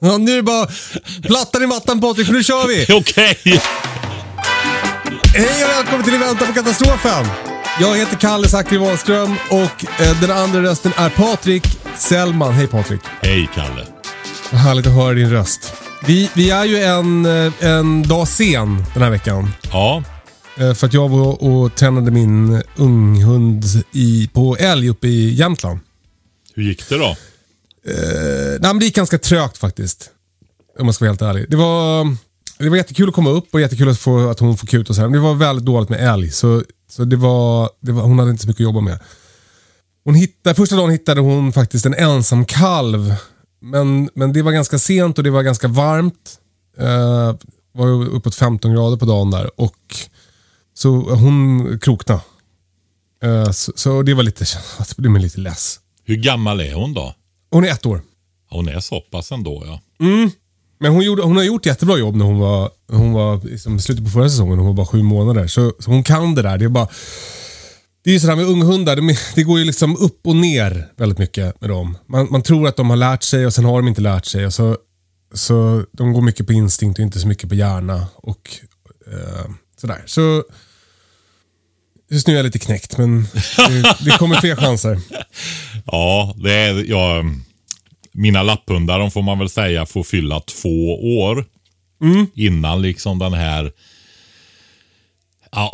Ja, nu är det bara plattan i mattan Patrik, för nu kör vi! Okej. Hej och välkommen till Vänta på katastrofen! Jag heter Kalle Zackari Wahlström och eh, den andra rösten är Patrik Sellman. Hej Patrik! Hej Kalle. Vad härligt att höra din röst. Vi, vi är ju en, eh, en dag sen den här veckan. Ja, Eh, För att jag var och tränade min unghund i, på älg uppe i Jämtland. hur gick det då? Eh, nej, men det gick ganska trögt faktiskt. Om man ska vara helt ärlig. Det var, det var jättekul att komma upp och jättekul att, få, att hon får kut och så här. Men det var väldigt dåligt med älg. Så, så det var, det var, hon hade inte så mycket att jobba med. Hon hittade, första dagen hittade hon faktiskt en ensam kalv. Men, men det var ganska sent och det var ganska varmt. Eh, var uppåt 15 grader på dagen där. Och så hon kroknade. Eh, så, så det var lite, det blev lite less. Hur gammal är hon då? Hon är ett år. Hon är så pass ändå ja. Men hon, gjorde, hon har gjort jättebra jobb när hon var, hon var liksom, slutet på förra säsongen. Hon var bara sju månader. Så, så hon kan det där. Det är bara... Det är ju sådär med unghundar. De, är- det går ju liksom upp och ner väldigt mycket med dem. Man, man tror att de har lärt sig och sen har de inte lärt sig. Och så, så de går mycket på instinkt och inte så mycket på hjärna. Och eh, sådär. Så just nu är jag lite knäckt men det, det kommer fler chanser. Ja, det är, ja, mina lapphundar, de får man väl säga, får fylla två år. Innan liksom den här, ja,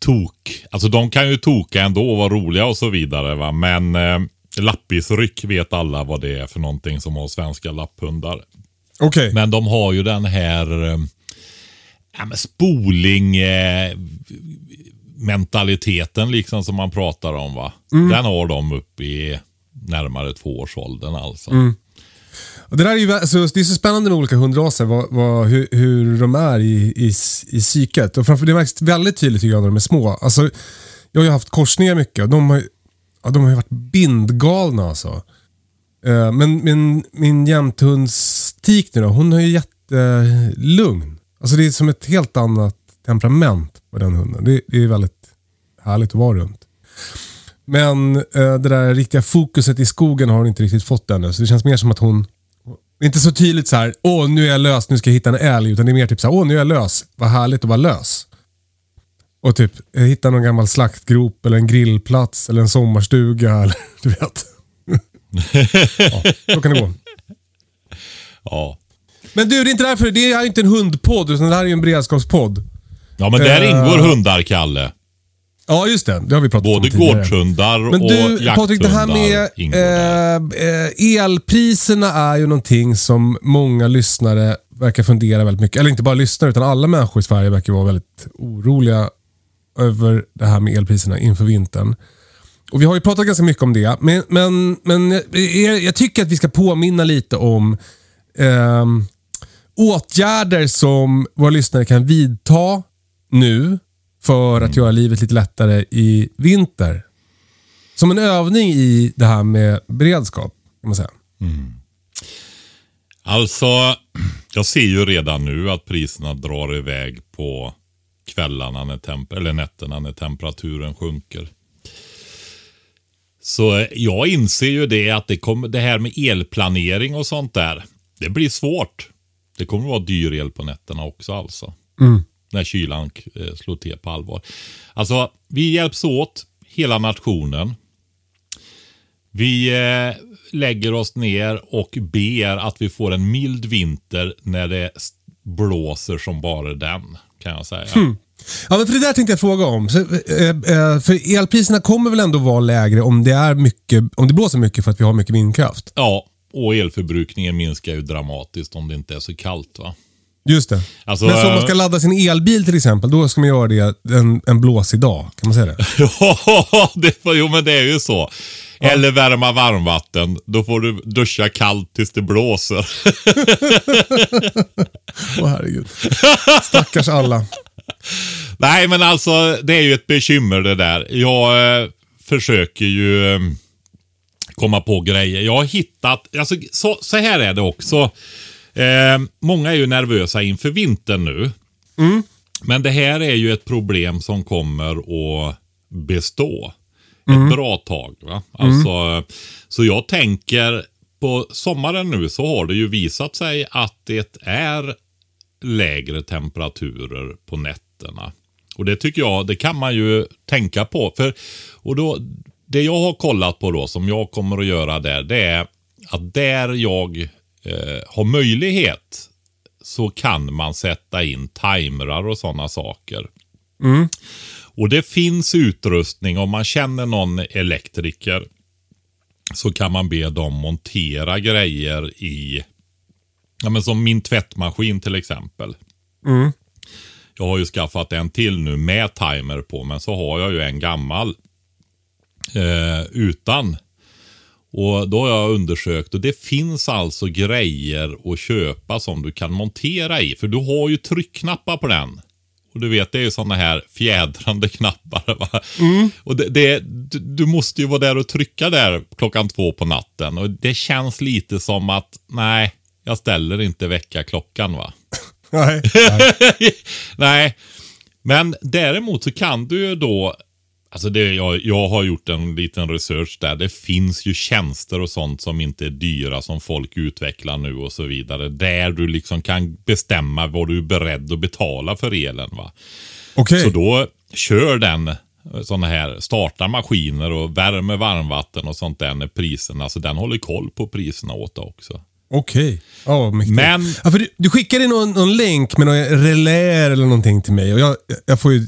tok. Alltså de kan ju toka ändå och vara roliga och så vidare. Va? Men eh, lappisryck vet alla vad det är för någonting som har svenska lapphundar. Okej. Men de har ju den här eh, spoling eh, mentaliteten liksom som man pratar om. va. Den har de upp i närmare tvåårsåldern alltså. Och det, där är ju, vä- så det är så spännande med olika hundraser, vad, vad, hur, hur de är i, i, i psyket. Och framför, det märks väldigt tydligt tycker jag när de är små. Alltså, jag har ju haft korsningar mycket och de har, ja, de har ju varit bindgalna alltså. Eh, Men min, min jämthundstik nu då, hon är ju jättelugn. Alltså det är som ett helt annat temperament på den hunden. Det, det är väldigt härligt att vara runt. Men eh, det där riktiga fokuset i skogen har hon inte riktigt fått ännu. Så det känns mer som att hon... Är inte så tydligt så här, åh nu är jag lös, nu ska jag hitta en älg. Utan det är mer typ så här, åh nu är jag lös, vad härligt att vara lös. Och typ, jag hittar någon gammal slaktgrop eller en grillplats eller en sommarstuga. Eller, du vet. ja, så kan det gå. Ja. Men du, det är inte därför, det är ju inte en hundpodd, utan det här är ju en beredskapspodd. Ja, men där Eh, ingår hundar, Kalle. Ja, just det. Det har vi pratat om Både tidigare. gårdshundar Men och du, jakthundar Patrik, det här med eh, eh, elpriserna är ju någonting som många lyssnare verkar fundera väldigt mycket. Eller inte bara lyssnare, utan alla människor i Sverige verkar vara väldigt oroliga över det här med elpriserna inför vintern. Och Vi har ju pratat ganska mycket om det, men, men, men jag, jag tycker att vi ska påminna lite om ehm, åtgärder som våra lyssnare kan vidta nu för att göra livet lite lättare i vinter. Som en övning i det här med beredskap, kan man säga. Alltså, jag ser ju redan nu att priserna drar iväg på kvällarna när temp- eller nätterna när temperaturen sjunker. Så eh, jag inser ju det att det, kommer, det här med elplanering och sånt där, det blir svårt. Det kommer vara dyr el på nätterna också alltså. När kylan eh, slår till på allvar. Alltså, vi hjälps åt, hela nationen. Vi eh, lägger oss ner och ber att vi får en mild vinter när det blåser som bara den. Kan jag säga. Ja, men för det där tänkte jag fråga om. Så, eh, eh, för elpriserna kommer väl ändå vara lägre om det, är mycket, om det blåser mycket för att vi har mycket vindkraft? Ja, och elförbrukningen minskar ju dramatiskt om det inte är så kallt. va? Just det. Alltså, men så om man eh, ska ladda sin elbil till exempel, då ska man göra det en, en blåsig dag. Kan man säga det? Ja, det, jo men det är ju så. Eller värma varmvatten. Då får du duscha kallt tills det blåser. Åh herregud. Stackars alla. Nej, men alltså det är ju ett bekymmer det där. Jag eh, försöker ju eh, komma på grejer. Jag har hittat, alltså så, så här är det också. Eh, många är ju nervösa inför vintern nu. Men det här är ju ett problem som kommer att bestå ett bra tag. Va? Alltså, Så jag tänker på sommaren nu så har det ju visat sig att det är lägre temperaturer på nätterna. Och det tycker jag, det kan man ju tänka på. För, och då, det jag har kollat på då, som jag kommer att göra där, det är att där jag eh, har möjlighet så kan man sätta in timrar och sådana saker. Och det finns utrustning, om man känner någon elektriker så kan man be dem montera grejer i, ja men som min tvättmaskin till exempel. Jag har ju skaffat en till nu med timer på, men så har jag ju en gammal eh, utan. Och då har jag undersökt och det finns alltså grejer att köpa som du kan montera i. För du har ju tryckknappar på den. Och du vet, det är ju sådana här fjädrande knappar. Va? Och det, det, du, du måste ju vara där och trycka där klockan två på natten. Och det känns lite som att, nej, jag ställer inte väckarklockan va. Nej. Nej, men däremot så kan du ju då Alltså det, jag, jag har gjort en liten research där. Det finns ju tjänster och sånt som inte är dyra som folk utvecklar nu och så vidare. Där du liksom kan bestämma vad du är beredd att betala för elen. va. Okej. Så då kör den sådana här, startar maskiner och värmer varmvatten och sånt där när priserna, så den håller koll på priserna åt det också. Okej. Ja, vad mäktigt. Men- Ja, för du, du skickade någon, någon länk med någon reläer eller någonting till mig och jag, jag får ju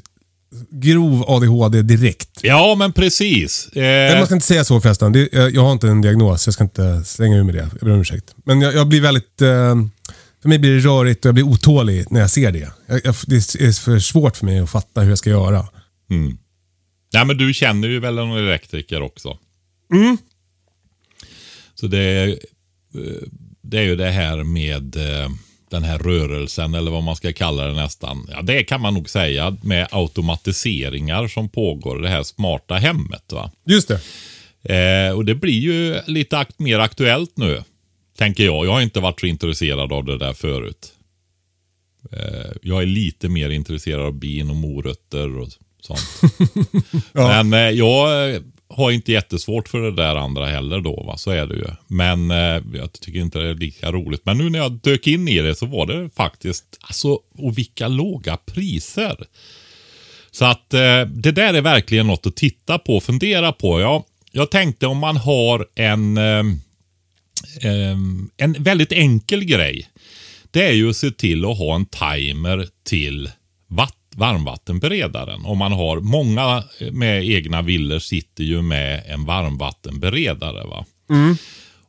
grov ADHD direkt. Ja, men precis. Eh, Jag måste inte säga så förresten. Det, jag, jag har inte en diagnos, jag ska inte slänga ur med det. Jag ber om ursäkt. Men jag, jag blir väldigt... Eh, för mig blir det rörigt och jag blir otålig när jag ser det. Jag, jag, det är för svårt för mig att fatta hur jag ska göra. Nej, men du känner ju väl en elektriker också? Så det är, eh, det är ju det här med eh, den här rörelsen, eller vad man ska kalla det nästan. Ja, det kan man nog säga med automatiseringar som pågår, det här smarta hemmet. va. Just det. Eh, och det blir ju lite akt mer aktuellt nu, tänker jag. Jag har inte varit så intresserad av det där förut. Eh, jag är lite mer intresserad av bin och morötter och sånt. Men eh, jag har inte jättesvårt för det där andra heller då, va? så är det ju. Men eh, jag tycker inte det är lika roligt. Men nu när jag dök in i det så var det faktiskt, alltså, och vilka låga priser. Så att eh, det där är verkligen något att titta på och fundera på. Ja, jag tänkte om man har en, eh, eh en väldigt enkel grej. Det är ju att se till att ha en timer till vatten varmvattenberedaren. Om man har många med egna villor sitter ju med en varmvattenberedare. Va?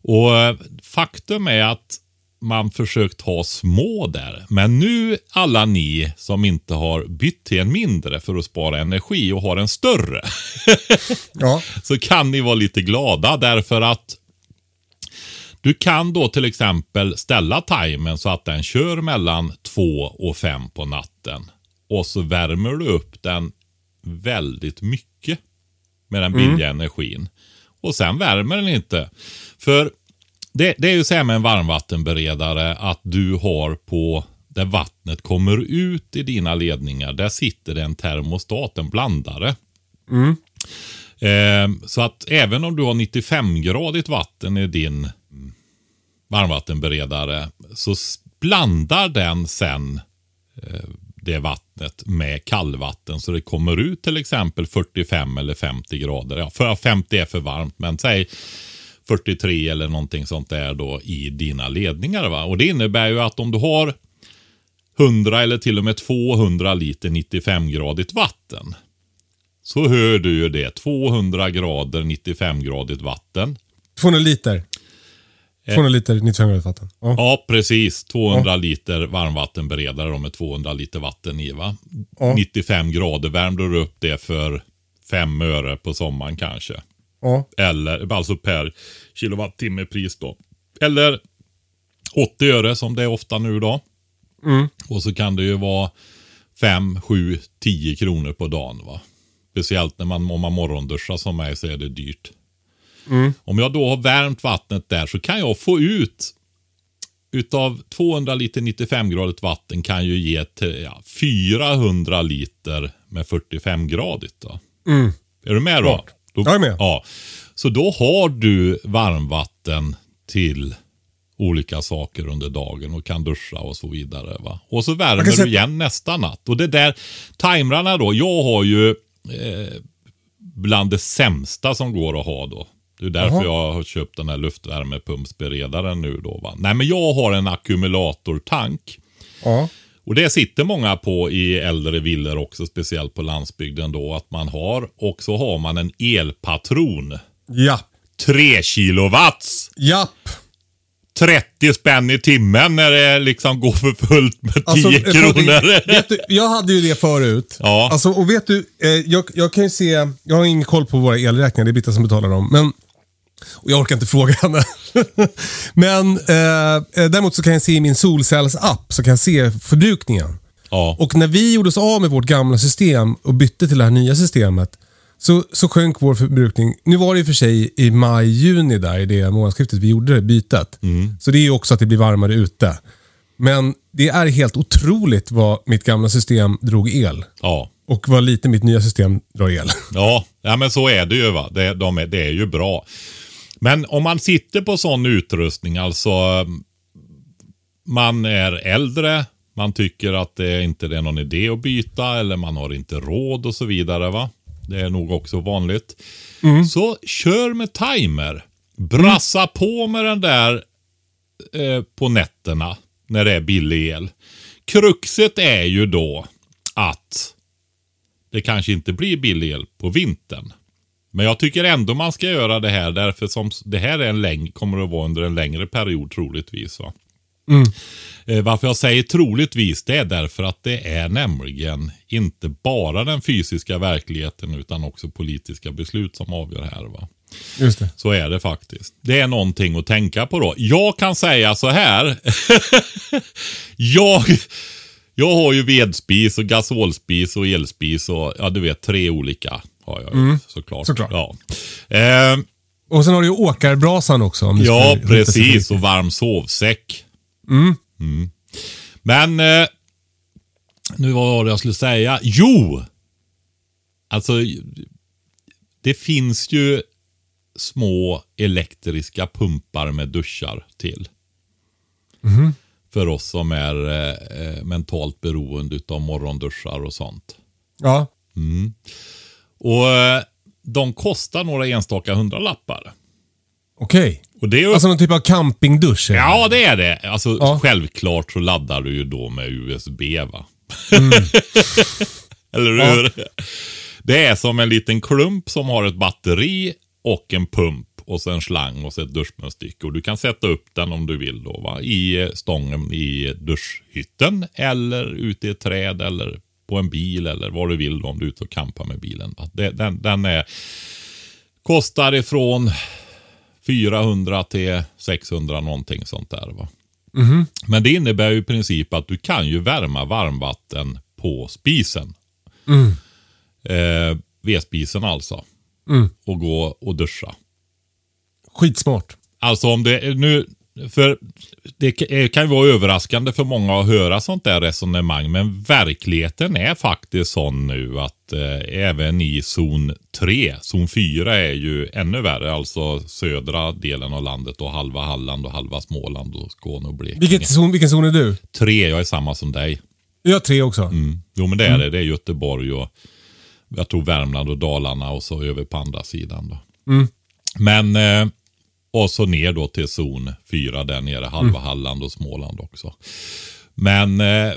Och eh, faktum är att man försökt ha små där. Men nu alla ni som inte har bytt till en mindre för att spara energi och har en större. Ja. så kan ni vara lite glada därför att du kan då till exempel ställa timern så att den kör mellan 2 och 5 på natten. Och så värmer du upp den väldigt mycket med den billiga energin. Och sen värmer den inte. För det, det är ju så här med en varmvattenberedare att du har på där vattnet kommer ut i dina ledningar, där sitter det en termostat, en blandare. Eh, så att även om du har 95-gradigt vatten i din varmvattenberedare så blandar den sen eh, det vattnet med kallvatten så det kommer ut till exempel 45 eller 50 grader. Ja, för 50 är för varmt, men säg 43 eller någonting sånt där då i dina ledningar. Va? Och Det innebär ju att om du har 100 eller till och med 200 liter 95-gradigt vatten. Så hör du ju det. 200 grader 95-gradigt vatten. 200 liter. 200 liter 95 grader vatten. Ja. Ja, precis. 200 liter varmvattenberedare då med 200 liter vatten i. Va? Ja. 95 grader värmde du upp det för 5 öre på sommaren kanske. Ja. Eller alltså per kilowattimme pris då. Eller 80 öre som det är ofta nu då. Och så kan det ju vara 5, 7, 10 kronor på dagen. va. Speciellt när man, om man morgonduschar som mig så är det dyrt. Om jag då har värmt vattnet där så kan jag få ut utav 200 liter 95-gradigt vatten kan ju ge till, ja, 400 liter med 45-gradigt. Då. Är du med då? Då? Jag är med. Ja. Så då har du varmvatten till olika saker under dagen och kan duscha och så vidare. Va? Och så värmer du igen nästa natt. Och det där timrarna då. Jag har ju eh, bland det sämsta som går att ha då. Det är därför Jaha. jag har köpt den här luftvärmepumpsberedaren nu då. Va? Nej men jag har en ackumulatortank. Ja. Och det sitter många på i äldre villor också, speciellt på landsbygden då, att man har. Och så har man en elpatron. Ja. 3 kilowatts! Japp. 30 spänn i timmen när det liksom går för fullt med 10 Alltså, kronor. Vet du, jag hade ju det förut. Ja. Alltså, och vet du, eh, jag, jag kan ju se, jag har ingen koll på våra elräkningar, det är Britta som betalar dem. Men, och jag orkar inte fråga henne. men eh, eh, däremot så kan jag se i min solcellsapp, så kan jag se förbrukningen. Ja. Och när vi gjorde oss av med vårt gamla system och bytte till det här nya systemet så, så sjönk vår förbrukning. Nu var det i och för sig i maj, juni där i det månadsskiftet vi gjorde det bytet. Så det är ju också att det blir varmare ute. Men det är helt otroligt vad mitt gamla system drog el. ja. Och vad lite mitt nya system drar el. Ja, ja men så är det ju. va. Det, de är, det är ju bra. Men om man sitter på sån utrustning, alltså man är äldre, man tycker att det inte är någon idé att byta eller man har inte råd och så vidare. va. Det är nog också vanligt. Så kör med timer. Brassa på med den där eh, på nätterna när det är billig el. Kruxet är ju då att det kanske inte blir billig el på vintern. Men jag tycker ändå man ska göra det här därför som det här är en läng- kommer att vara under en längre period troligtvis. Va? Eh, varför jag säger troligtvis det är därför att det är nämligen inte bara den fysiska verkligheten utan också politiska beslut som avgör här. Va? Just det. Så är det faktiskt. Det är någonting att tänka på då. Jag kan säga så här. jag, jag har ju vedspis och gasolspis och elspis och ja, du vet tre olika har jag ju såklart. Såklart. Ja. Eh, Och sen har du ju åkarbrasan också. Om ja, precis. Och varm sovsäck. Mm. Men eh, nu vad var det jag skulle säga? Jo! Alltså, det finns ju små elektriska pumpar med duschar till. För oss som är eh, eh, mentalt beroende av morgonduschar och sånt. Ja. Och eh, de kostar några enstaka hundralappar. Okej. Och det är ju Alltså någon typ av campingdusch? eller? Ja, det är det. Alltså, Ja. Självklart så laddar du ju då med USB, va? Eller hur? Det är som en liten klump som har ett batteri och en pump och så en slang och så ett duschmunstycke. Och du kan sätta upp den om du vill då, va? I stången i duschhytten eller ute i ett träd eller på en bil eller vad du vill om du är ute och campar med bilen. Den, den är, kostar ifrån 400 till 600 någonting sånt där. Va? Men det innebär ju i princip att du kan ju värma varmvatten på spisen. Eh, vedspisen alltså. Och gå och duscha. Skitsmart. Alltså om det nu, för det kan ju vara överraskande för många att höra sånt där resonemang. Men verkligheten är faktiskt sån nu att eh, även i zon 3, zon 4 är ju ännu värre. Alltså södra delen av landet och halva Halland och halva Småland och Skåne och Blekinge. Vilket zon, vilken zon är du? 3, jag är samma som dig. Jag har tre också. Mm. Jo men det är det. Det är Göteborg och jag tror Värmland och Dalarna och så över på andra sidan. Då. Mm. Men eh, och så ner då till zon 4 där nere. Halva Halland och Småland också. Men eh,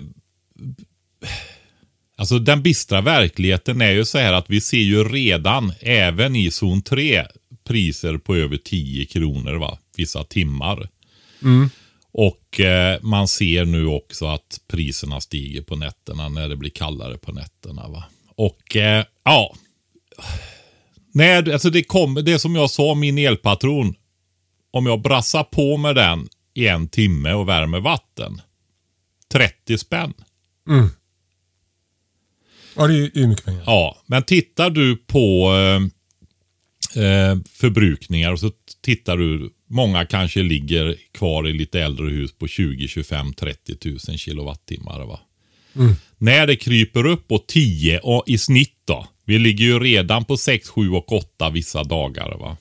alltså den bistra verkligheten är ju så här att vi ser ju redan även i zon 3 priser på över 10 kronor va? vissa timmar. Och eh, man ser nu också att priserna stiger på nätterna när det blir kallare på nätterna. Va? Och eh, ja, Nej, alltså det, kom, det som jag sa, min elpatron. Om jag brassar på med den i en timme och värmer vatten. 30 spänn. Ja, det är ju mycket pengar. Ja, men tittar du på eh, eh, förbrukningar och så tittar du. Många kanske ligger kvar i lite äldre hus på 20, 25, 30 tusen kilowattimmar. Va? När det kryper upp på 10 och i snitt då. Vi ligger ju redan på 6, 7 och 8 vissa dagar. va.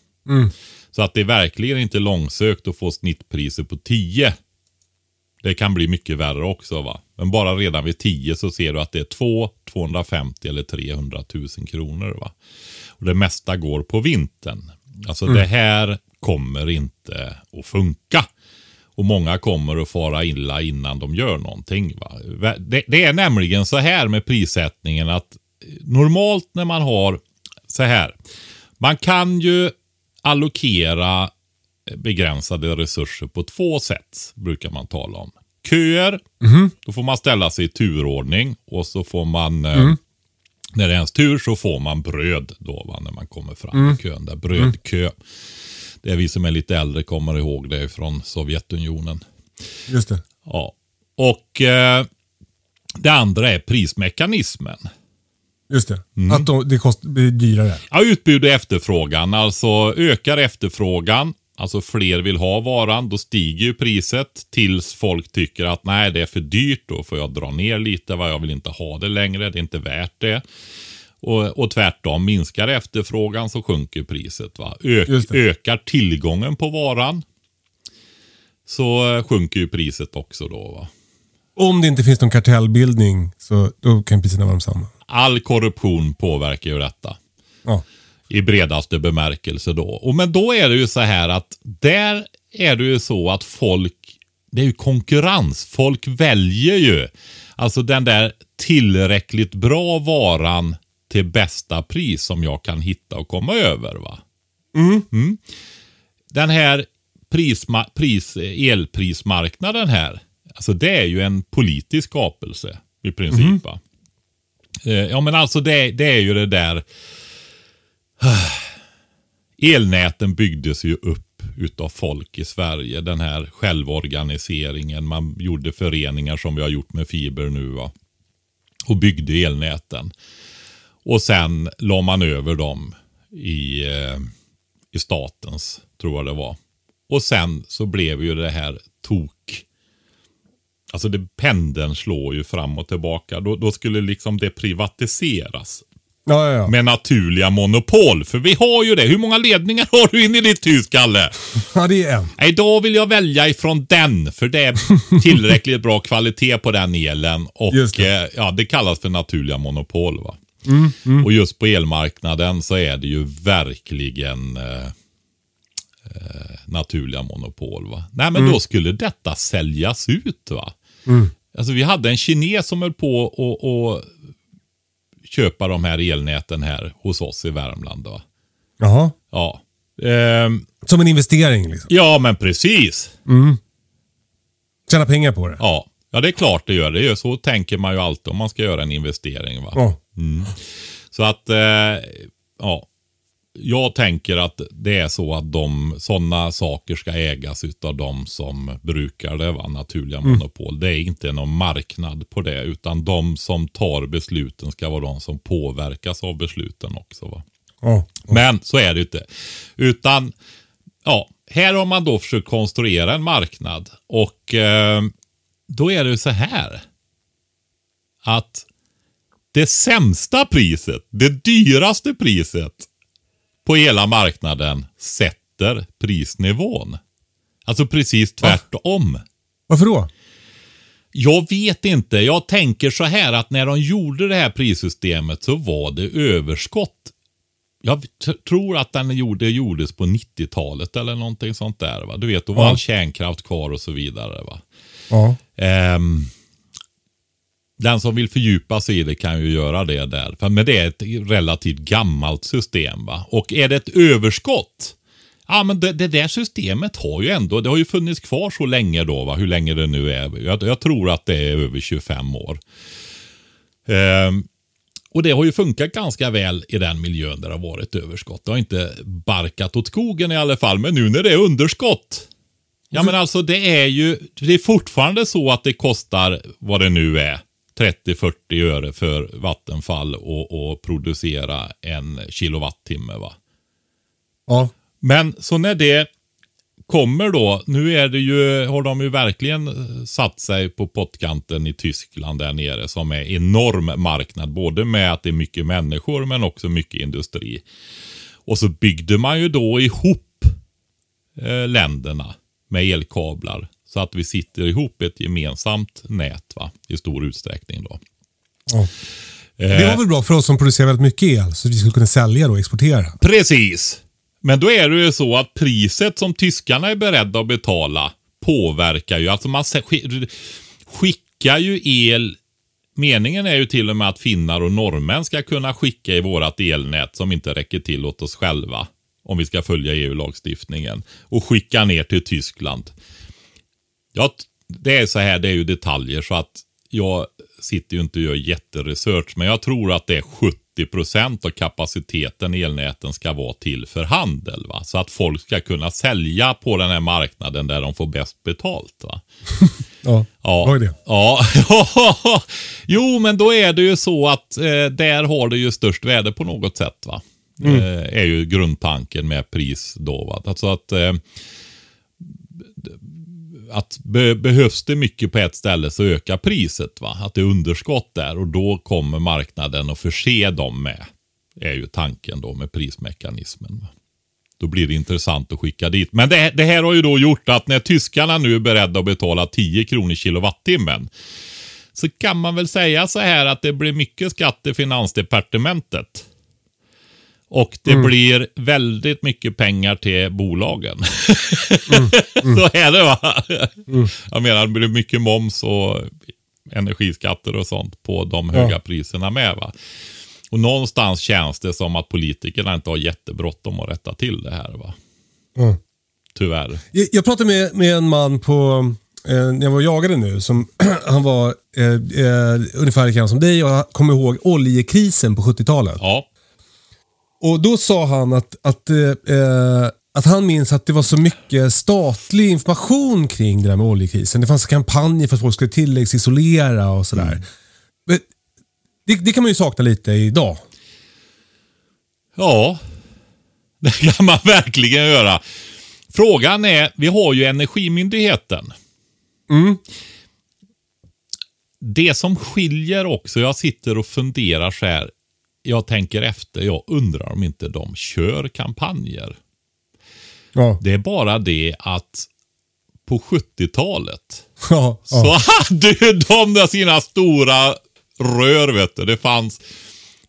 Så att det är verkligen inte långsökt att få snittpriser på 10. Det kan bli mycket värre också va. Men bara redan vid 10 så ser du att det är 2, 250 eller 300 000 kronor va. Och det mesta går på vintern. Alltså det här kommer inte att funka. Och många kommer att fara illa innan de gör någonting. Va? Det, det är nämligen så här med prissättningen att normalt när man har så här. Man kan ju allokera begränsade resurser på två sätt, brukar man tala om. Köer, då får man ställa sig i turordning och så får man, eh, när det är ens tur så får man bröd då va, när man kommer fram i kön. Där, brödkö. Det är vi som är lite äldre kommer ihåg det från Sovjetunionen. Just det. Ja. Och eh, det andra är prismekanismen. Just det. Mm. Att de, det kost, blir dyrare. Ja, utbud och efterfrågan. Alltså ökar efterfrågan, alltså fler vill ha varan, då stiger ju priset tills folk tycker att nej, det är för dyrt, då får jag dra ner lite, vad jag vill inte ha det längre, det är inte värt det. Och, och tvärtom, minskar efterfrågan så sjunker priset. Va? Ök, ökar tillgången på varan så sjunker ju priset också då. Va? Om det inte finns någon kartellbildning så då kan priserna vara samma. All korruption påverkar ju detta. Ja. i bredaste bemärkelse då. Och men då är det ju så här att där är det ju så att folk, det är ju konkurrens. Folk väljer ju alltså den där tillräckligt bra varan till bästa pris som jag kan hitta och komma över. va. Mm. Den här prisma, pris, elprismarknaden här, alltså det är ju en politisk skapelse i princip. va. Eh, ja men alltså det, det är ju det där Elnäten byggdes ju upp utav folk i Sverige. Den här självorganiseringen. Man gjorde föreningar som vi har gjort med fiber nu. Va? Och byggde elnäten. Och sen la man över dem i, eh, i statens, tror jag det var. Och sen så blev ju det här tok. Alltså det, pendeln slår ju fram och tillbaka. Då, då skulle liksom det privatiseras Ja, ja, ja. med naturliga monopol. För vi har ju det. Hur många ledningar har du in i ditt hus, Kalle? ja, det är en. Då vill jag välja ifrån den. För det är tillräckligt bra kvalitet på den elen. Och det. eh, ja, det kallas för naturliga monopol. va. Och just på elmarknaden så är det ju verkligen eh, eh, naturliga monopol. va. Nej, men då skulle detta säljas ut. va. Alltså vi hade en kines som höll på och, och köpa de här elnäten här hos oss i Värmland. Då. Jaha. Ja. Ehm, Som en investering liksom. ja, men precis. Tjäna pengar på det. Ja. ja, det är klart det gör det. Gör Så tänker man ju alltid om man ska göra en investering. Va? Ja. Så att, eh, ja. Jag tänker att det är så att de, sådana saker ska ägas av de som brukar det, va? naturliga monopol. Det är inte någon marknad på det, utan de som tar besluten ska vara de som påverkas av besluten också. Va? Ja. Men så är det inte. Utan, ja, här har man då försökt konstruera en marknad. Och eh, då är det så här. Att det sämsta priset, det dyraste priset på hela marknaden sätter prisnivån. Alltså precis tvärtom. Varför då? Jag vet inte. Jag tänker så här att när de gjorde det här prissystemet så var det överskott. Jag tror att den gjorde, gjordes på 90-talet eller någonting sånt där. Va? Du vet, då var Ja. all kärnkraft kvar och så vidare. Va? Ja. Ehm, den som vill fördjupa sig i det kan ju göra det där. För- Men det är ett relativt gammalt system. va. Och är det ett överskott? Ja, men det, det där systemet har ju ändå, det har ju funnits kvar så länge då, va? hur länge det nu är. Jag, jag tror att det är över 25 år. Ehm, och det har ju funkat ganska väl i den miljön där det har varit överskott. Det har inte barkat åt skogen i alla fall, men nu när det är underskott. Ja men alltså det är ju, det är fortfarande så att det kostar vad det nu är. 30-40 öre för Vattenfall att producera en kilowattimme va. Ja. Men så när det kommer då, nu är det ju, har de ju verkligen eh, satt sig på pottkanten i Tyskland där nere som är enorm marknad. Både med att det är mycket människor men också mycket industri. Och så byggde man ju då ihop eh, länderna med elkablar. Så att vi sitter ihop ett gemensamt nät va, i stor utsträckning då. Ja. Det var väl bra för oss som producerar väldigt mycket el, så att vi skulle kunna sälja och exportera. Precis. Men då är det ju så att priset som tyskarna är beredda att betala påverkar ju. Alltså man skickar ju el. Meningen är ju till och med att finnar och norrmän ska kunna skicka i vårat elnät som inte räcker till åt oss själva. Om vi ska följa EU-lagstiftningen. Och skicka ner till Tyskland. Ja, t- det är så här, det är ju detaljer så att jag sitter ju inte och gör jätteresearch, men jag tror att det är 70% av kapaciteten i elnäten ska vara till för handel. Va? Så att folk ska kunna sälja på den här marknaden där de får bäst betalt. Va? Ja, Ja. var det. ja. jo, men då är det ju så att eh, där har det ju störst värde på något sätt. va. Mm. Eh, är ju grundtanken med pris då. Va? Alltså att eh, att be, behövs det mycket på ett ställe så ökar priset. va? Att det är underskott där och då kommer marknaden att förse dem med. Är ju tanken då med prismekanismen. Va? Då blir det intressant att skicka dit. Men det, det här har ju då gjort att när tyskarna nu är beredda att betala 10 kronor kilowattimmen. Så kan man väl säga så här att det blir mycket skatt i finansdepartementet. Och det blir väldigt mycket pengar till bolagen. så är det va? Jag menar, det blir mycket moms och energiskatter och sånt på de höga Ja. priserna med. va. Och någonstans känns det som att politikerna inte har jättebråttom att rätta till det här. va. Ja. Tyvärr. Jag, jag pratade med, med en man på, eh, när jag var och jagade nu, som, han var eh, eh, ungefär likadan som dig och kommer ihåg oljekrisen på 70-talet. Ja. Och då sa han att, att, eh, eh, att han minns att det var så mycket statlig information kring det där med oljekrisen. Det fanns kampanjer för att folk skulle tilläggsisolera och sådär. Men Det, det kan man ju sakna lite idag. Ja, det kan man verkligen göra. Frågan är, vi har ju Energimyndigheten. Det som skiljer också, jag sitter och funderar så här. Jag tänker efter, jag undrar om inte de kör kampanjer. Ja. Det är bara det att på 70-talet Ja, så ja. hade de sina stora rör, vet du. Det fanns,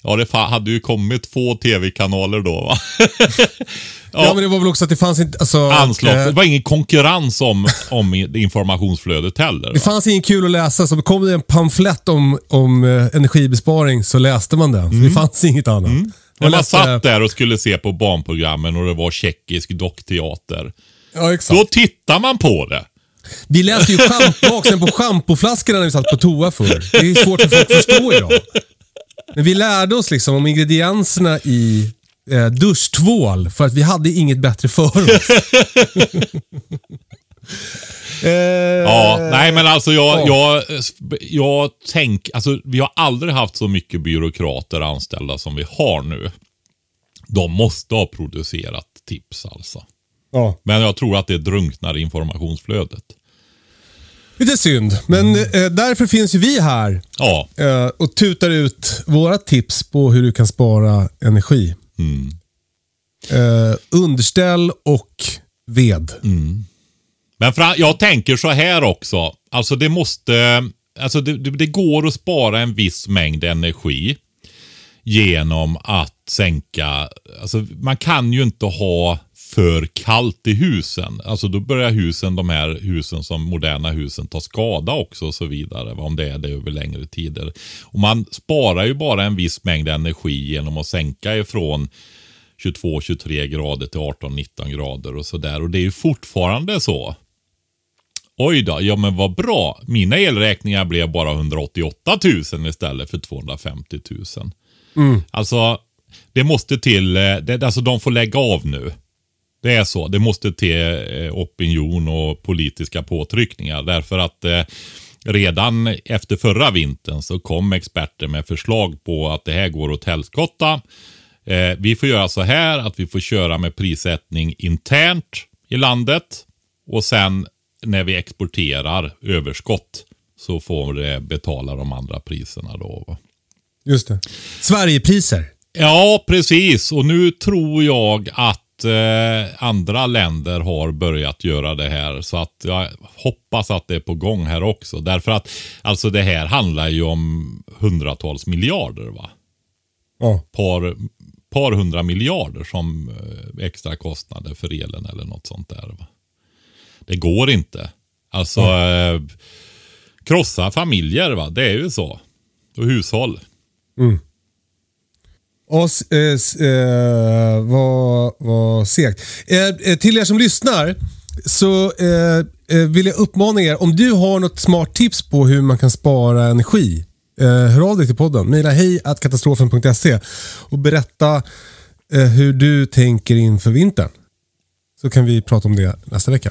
ja det hade ju kommit två tv-kanaler då va. ja, men det var väl också att det fanns inte... Alltså, Anslag. eh, Det var ingen konkurrens om, om informationsflödet heller. Det Va? fanns ingen kul att läsa, så kom det en pamflett om, om eh, energibesparing så läste man den. Mm. Det fanns inget annat. När Man man läste- satt där och skulle se på barnprogrammen och det var tjeckisk dockteater. Ja, exakt. Då tittar man på det. Vi läste ju schamp- baksidan på schampoflaskorna när vi satt på toa förr. Det är svårt för folk att förstå idag. Men vi lärde oss liksom om ingredienserna i eh, duschtvål för att vi hade inget bättre för oss. eh, Ja, nej men alltså jag, ja. jag, jag tänk, alltså vi har aldrig haft så mycket byråkrater anställda som vi har nu. De måste ha producerat tips alltså. ja. Men jag tror att det drunknar i informationsflödet. Lite synd, men eh, därför finns ju vi här Ja, eh, och tutar ut våra tips på hur du kan spara energi. Eh, underställ och ved. men fra, jag tänker så här också. Alltså det måste, alltså det, det, det går att spara en viss mängd energi genom att sänka, alltså man kan ju inte ha för kallt i husen. Alltså då börjar husen, de här husen som moderna husen, ta skada också och så vidare. Om det är det över längre tider. Och man sparar ju bara en viss mängd energi genom att sänka ifrån 22-23 grader till 18-19 grader och sådär. Och det är ju fortfarande så. Oj då, ja men vad bra. Mina elräkningar blev bara 188 000 istället för 250 000. Mm. Alltså, det måste till, eh, det, alltså de får lägga av nu. Det är så. Det måste till eh, opinion och politiska påtryckningar. Därför att eh, redan efter förra vintern så kom experter med förslag på att det här går åt helskotta. Eh, vi får göra så här att vi får köra med prissättning internt i landet. Och sen när vi exporterar överskott så får det betala de andra priserna då. Just det. Sverigepriser. Ja, precis. Och nu tror jag att eh, andra länder har börjat göra det här. Så att jag hoppas att det är på gång här också. Därför att alltså det här handlar ju om hundratals miljarder. va? Ja. Par, par hundra miljarder som eh, extra kostnader för elen eller något sånt där. Va? Det går inte. Alltså ja. eh, krossa familjer, va? det är ju så. Och hushåll. Mm. Och, eh, eh, vad, vad segt. Eh, eh, till er som lyssnar så eh, eh, vill jag uppmana er, om du har något smart tips på hur man kan spara energi. Eh, hör av dig till podden. Mejla hej katastrofen.se och berätta eh, hur du tänker inför vintern. Så kan vi prata om det nästa vecka.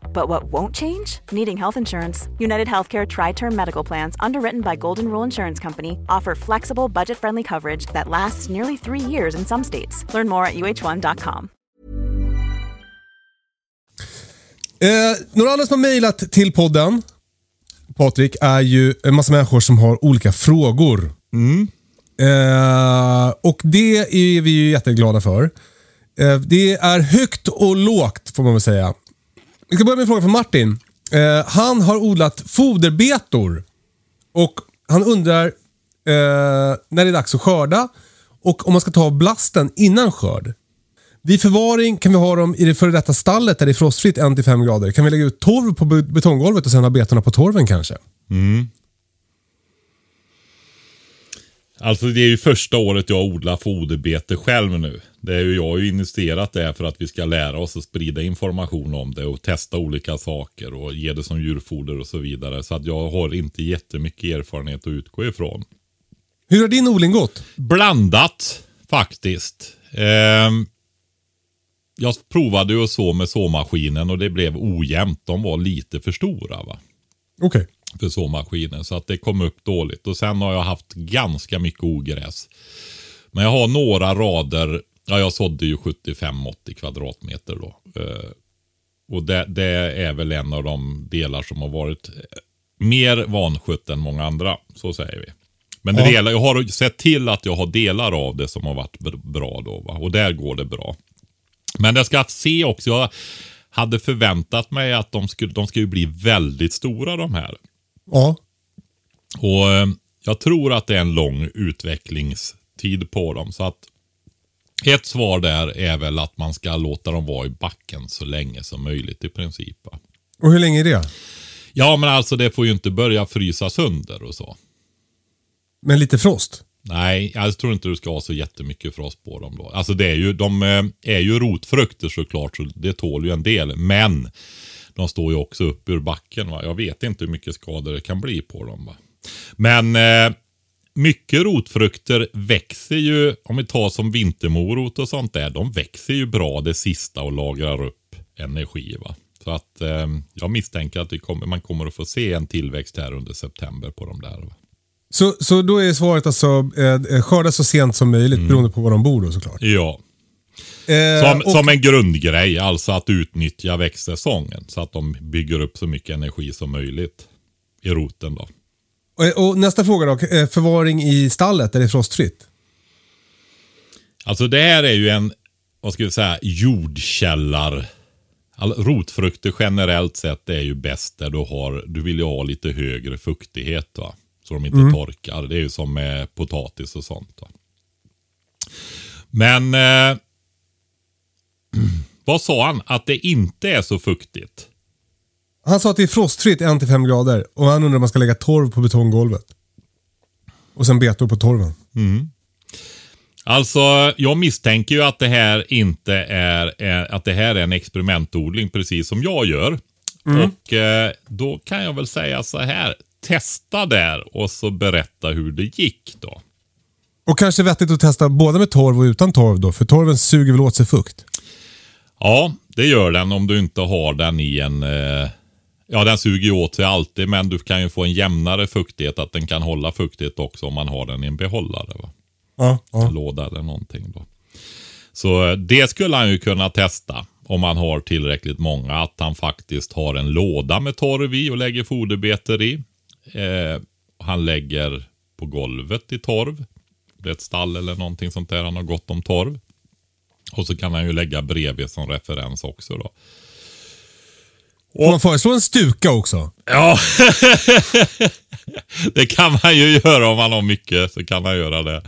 But what won't change? Needing health insurance. United Healthcare Tri Term Medical Plans, underwritten by Golden Rule Insurance Company, offer flexible, budget friendly coverage that lasts nearly three years in some states. Learn more at uh1.com. Eh, några andra som har mejlat till podden, Patrik, är ju en massa människor som har olika frågor. Mm. Eh, och det är vi ju jätteglada för. Eh, det är högt och lågt får man väl säga. Vi ska börja med en fråga från Martin. Eh, han har odlat foderbetor och han undrar eh, när det är dags att skörda och om man ska ta av blasten innan skörd. Vid förvaring kan vi ha dem i det före detta stallet där det är frostfritt 1-5 grader. Kan vi lägga ut torv på betonggolvet och sen ha betorna på torven kanske? Mm. Alltså det är ju första året jag odlar foderbete själv nu. Det är ju, jag har ju investerat det för att vi ska lära oss att sprida information om det och testa olika saker och ge det som djurfoder och så vidare. Så att jag har inte jättemycket erfarenhet att utgå ifrån. Hur har din odling gått? Blandat faktiskt. Eh, jag provade ju att så med såmaskinen och det blev ojämnt. De var lite för stora. va. Okej. Okay för såmaskinen. Så att det kom upp dåligt. Och sen har jag haft ganska mycket ogräs. Men jag har några rader. Ja, jag sådde ju 75-80 kvadratmeter då. Eh, och det, det, är väl en av de delar som har varit eh, mer vanskött än många andra. Så säger vi. Men ja. delar, jag har sett till att jag har delar av det som har varit bra då. Va? Och där går det bra. Men jag ska se också. Jag hade förväntat mig att de skulle, de skulle bli väldigt stora de här. Ja. Och eh, jag tror att det är en lång utvecklingstid på dem. Så att ett svar där är väl att man ska låta dem vara i backen så länge som möjligt i princip. Och hur länge är det? Ja, men alltså det får ju inte börja frysa sönder och så. Men lite frost? Nej, jag tror inte du ska ha så jättemycket frost på dem då. Alltså det är ju, de eh, är ju rotfrukter såklart, så det tål ju en del. Men de står ju också upp ur backen. Va? Jag vet inte hur mycket skador det kan bli på dem. Va? Men eh, mycket rotfrukter växer ju, om vi tar som vintermorot och sånt där, de växer ju bra det sista och lagrar upp energi. Va? Så att eh, jag misstänker att kommer, man kommer att få se en tillväxt här under september på de där. Va? Så, så då är svaret alltså eh, skörda så sent som möjligt Mm. beroende på var de bor då såklart. Ja, Eh, som, och, som en grundgrej, alltså att utnyttja växtsäsongen. Så att de bygger upp så mycket energi som möjligt i roten då. Och, och nästa fråga då, eh, förvaring i stallet, är det frostfritt? Alltså det här är ju en, vad ska vi säga, jordkällar. All, rotfrukter generellt sett är ju bäst där du har, du vill ju ha lite högre fuktighet va. Så de inte torkar. Det är ju som med potatis och sånt. Va? Men eh, vad sa han? Att det inte är så fuktigt? Han sa att det är frostfritt 1-5 grader och han undrar om man ska lägga torv på betonggolvet. Och sen betor på torven. Alltså, jag misstänker ju att det här inte är, är att det här är en experimentodling precis som jag gör. Och eh, då kan jag väl säga så här. Testa där och så berätta hur det gick då. Och kanske vettigt att testa både med torv och utan torv då, för torven suger väl åt sig fukt. Ja, det gör den om du inte har den i en... Eh, ja, den suger ju åt sig alltid, men du kan ju få en jämnare fuktighet. Att den kan hålla fuktighet också om man har den i en behållare. Va? Ja, ja. låda eller någonting. Då. Så eh, det skulle han ju kunna testa om man har tillräckligt många. Att han faktiskt har en låda med torv i och lägger foderbetor i. Eh, han lägger på golvet i torv. Det är ett stall eller någonting sånt där. Han har gott om torv. Och så kan han ju lägga bredvid som referens också då. Får man föreslå en stuka också? Ja, det kan man ju göra om man har mycket. Så kan man göra det.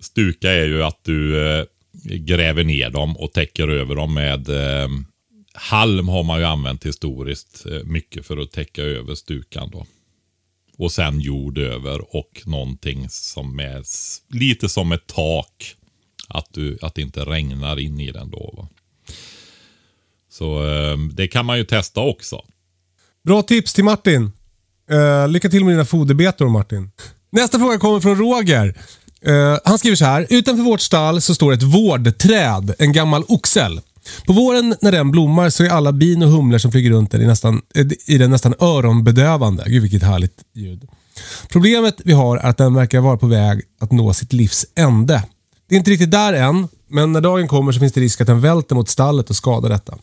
Stuka är ju att du eh, gräver ner dem och täcker över dem med eh, halm har man ju använt historiskt eh, mycket för att täcka över stukan då. Och sen jord över och någonting som är lite som ett tak. Att, du, att det inte regnar in i den då. Va? Så eh, det kan man ju testa också. Bra tips till Martin. Eh, lycka till med dina foderbetor Martin. Nästa fråga kommer från Roger. Eh, han skriver så här. Utanför vårt stall så står ett vårdträd, en gammal oxel. På våren när den blommar så är alla bin och humlor som flyger runt den i, nästan, eh, i den nästan öronbedövande. Gud vilket härligt ljud. Problemet vi har är att den verkar vara på väg att nå sitt livs ände. Det är inte riktigt där än, men när dagen kommer så finns det risk att den välter mot stallet och skadar detta.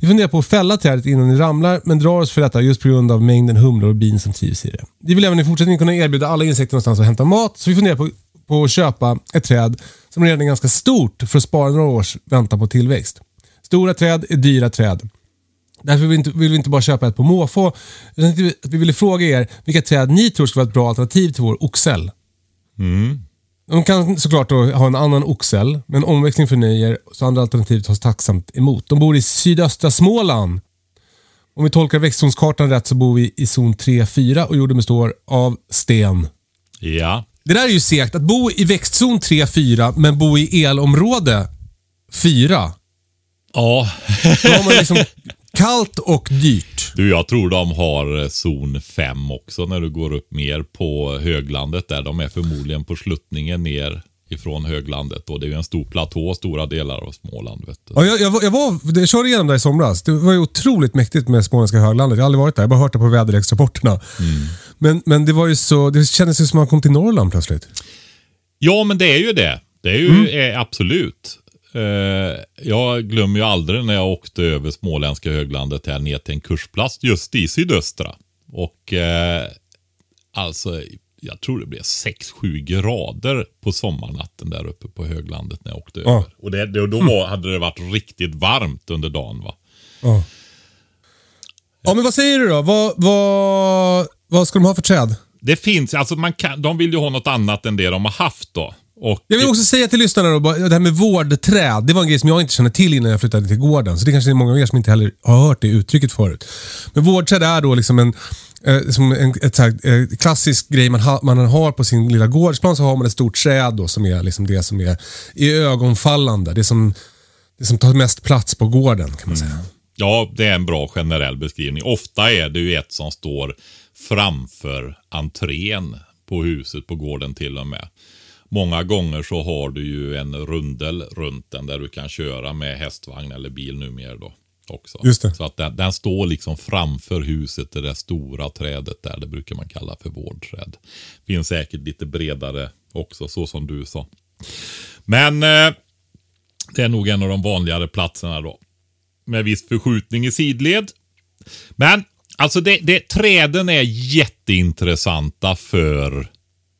Vi funderar på att fälla trädet innan det ramlar, men drar oss för detta just på grund av mängden humlor och bin som trivs i det. Vi vill även i fortsättningen kunna erbjuda alla insekter någonstans att hämta mat, så vi funderar på, på att köpa ett träd som redan är ganska stort för att spara några års väntan på tillväxt. Stora träd är dyra träd. Därför vill vi, inte, vill vi inte bara köpa ett på måfå, vi- vi ville fråga er vilka träd ni tror skulle vara ett bra alternativ till vår oxel. Mm. De kan såklart ha en annan oxel, men omväxling förnöjer, så andra alternativ tas tacksamt emot. De bor i sydöstra Småland. Om vi tolkar växtzonskartan rätt så bor vi i zon 3-4 och jorden består av sten. Ja. Det där är ju segt, att bo i växtzon 3-4 men bo i elområde 4. Ja, Då har man liksom kallt och dyrt. du jag tror de har eh, zon 5 också när du går upp mer på höglandet där. De är förmodligen på sluttningen ner ifrån höglandet och det är ju en stor platå stora delar av Småland. Ja, jag, jag, var- jag, var, jag körde igenom där i somras. Det var ju otroligt mäktigt med Småländska höglandet. Jag har aldrig varit där. Jag har bara hört det på väderleksrapporterna. Men, men det var ju så, det kändes ju som att man kom till Norrland plötsligt. Ja, men det är ju det. Det är ju är absolut. Eh, jag glömmer ju aldrig när jag åkte över småländska höglandet här ner till en kursplats just i sydöstra. Och eh, alltså, jag tror det blev 6-7 grader på sommarnatten där uppe på höglandet när jag åkte Ja. över. Och det, det, då var, hade det varit riktigt varmt under dagen va. Ja. ja, men vad säger du då? Vad, vad, vad ska de ha för träd? Det finns, alltså man kan, de vill ju ha något annat än det de har haft då. Och, Jag vill också säga till lyssnarna då, det här med vårdträd. Det var en grej som jag inte kände till innan jag flyttade till gården. Så det kanske är många av er som inte heller har hört det uttrycket förut. Men vårdträd är då liksom en, Eh, som en ett här, eh, klassisk grej man, ha, man har på sin lilla gårdsplan så har man ett stort träd då, som är liksom det som är i ögonfallande. Det som, det som tar mest plats på gården kan man säga. Ja, det är en bra generell beskrivning. Ofta är det ju ett som står framför entrén på huset, på gården till och med. Många gånger så har du ju en rundel runt den där du kan köra med hästvagn eller bil numera då. Också. Just det. Så att den, den står liksom framför huset, det där stora trädet där. Det brukar man kalla för vårdträd. Finns säkert lite bredare också, så som du sa. Men eh, det är nog en av de vanligare platserna då. Med viss förskjutning i sidled. Men alltså det, det, träden är jätteintressanta för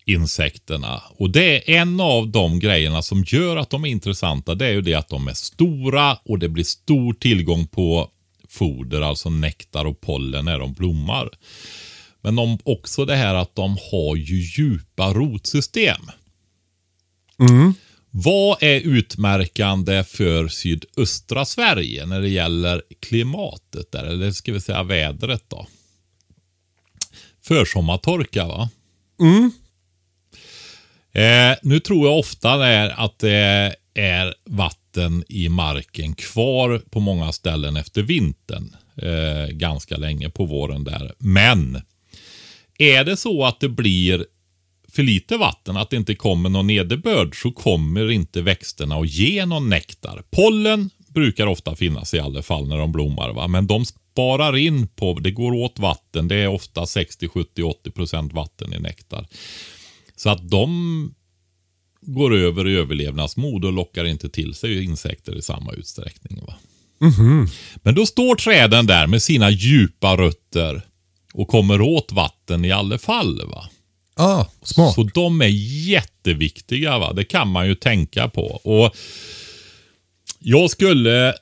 insekterna. Och det är en av de grejerna som gör att de är intressanta. Det är ju det att de är stora och det blir stor tillgång på foder, alltså nektar och pollen när de blommar. Men de, också det här att de har ju djupa rotsystem. Vad är utmärkande för sydöstra Sverige när det gäller klimatet där, eller ska vi säga vädret då? Försommartorka va? Eh, nu tror jag ofta det är att det är vatten i marken kvar på många ställen efter vintern. Eh, ganska länge på våren där. Men är det så att det blir för lite vatten, att det inte kommer någon nederbörd, så kommer inte växterna att ge någon nektar. Pollen brukar ofta finnas i alla fall när de blommar, va? men de sparar in på, det går åt vatten, det är ofta 60, 70, 80 procent vatten i nektar. Så att de går över i överlevnadsmod och lockar inte till sig insekter i samma utsträckning. Va? Men då står träden där med sina djupa rötter och kommer åt vatten i alla fall. va. Ah, smart. Så de är jätteviktiga. va. Det kan man ju tänka på. Och Jag skulle...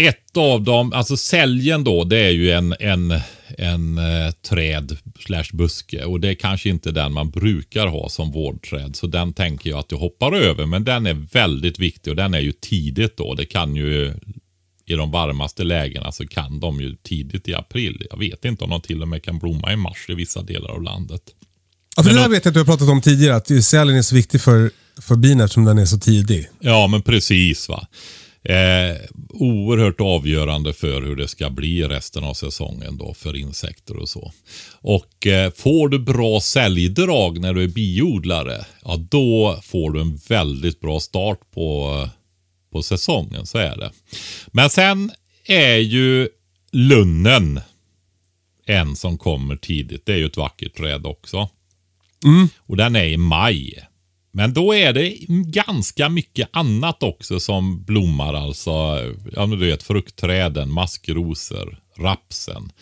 Ett av dem, alltså säljen då, det är ju en, en, en eh, träd slash buske. Och det är kanske inte den man brukar ha som vårdträd. Så den tänker jag att jag hoppar över. Men den är väldigt viktig och den är ju tidigt då. Det kan ju i de varmaste lägena så kan de ju tidigt i april. Jag vet inte om de till och med kan blomma i mars i vissa delar av landet. Ja, för Men det där vet jag att du har pratat om tidigare, att sälen är så viktig för, för bin eftersom den är så tidig. Ja, men precis. va. Eh, oerhört avgörande för hur det ska bli resten av säsongen då för insekter och så. Och eh, får du bra säljdrag när du är biodlare, ja då får du en väldigt bra start på, på säsongen, så är det. Men sen är ju lunnen en som kommer tidigt. Det är ju ett vackert träd också. Och den är i maj. Men då är det ganska mycket annat också som blommar. Alltså, ja du vet fruktträden, maskrosor, rapsen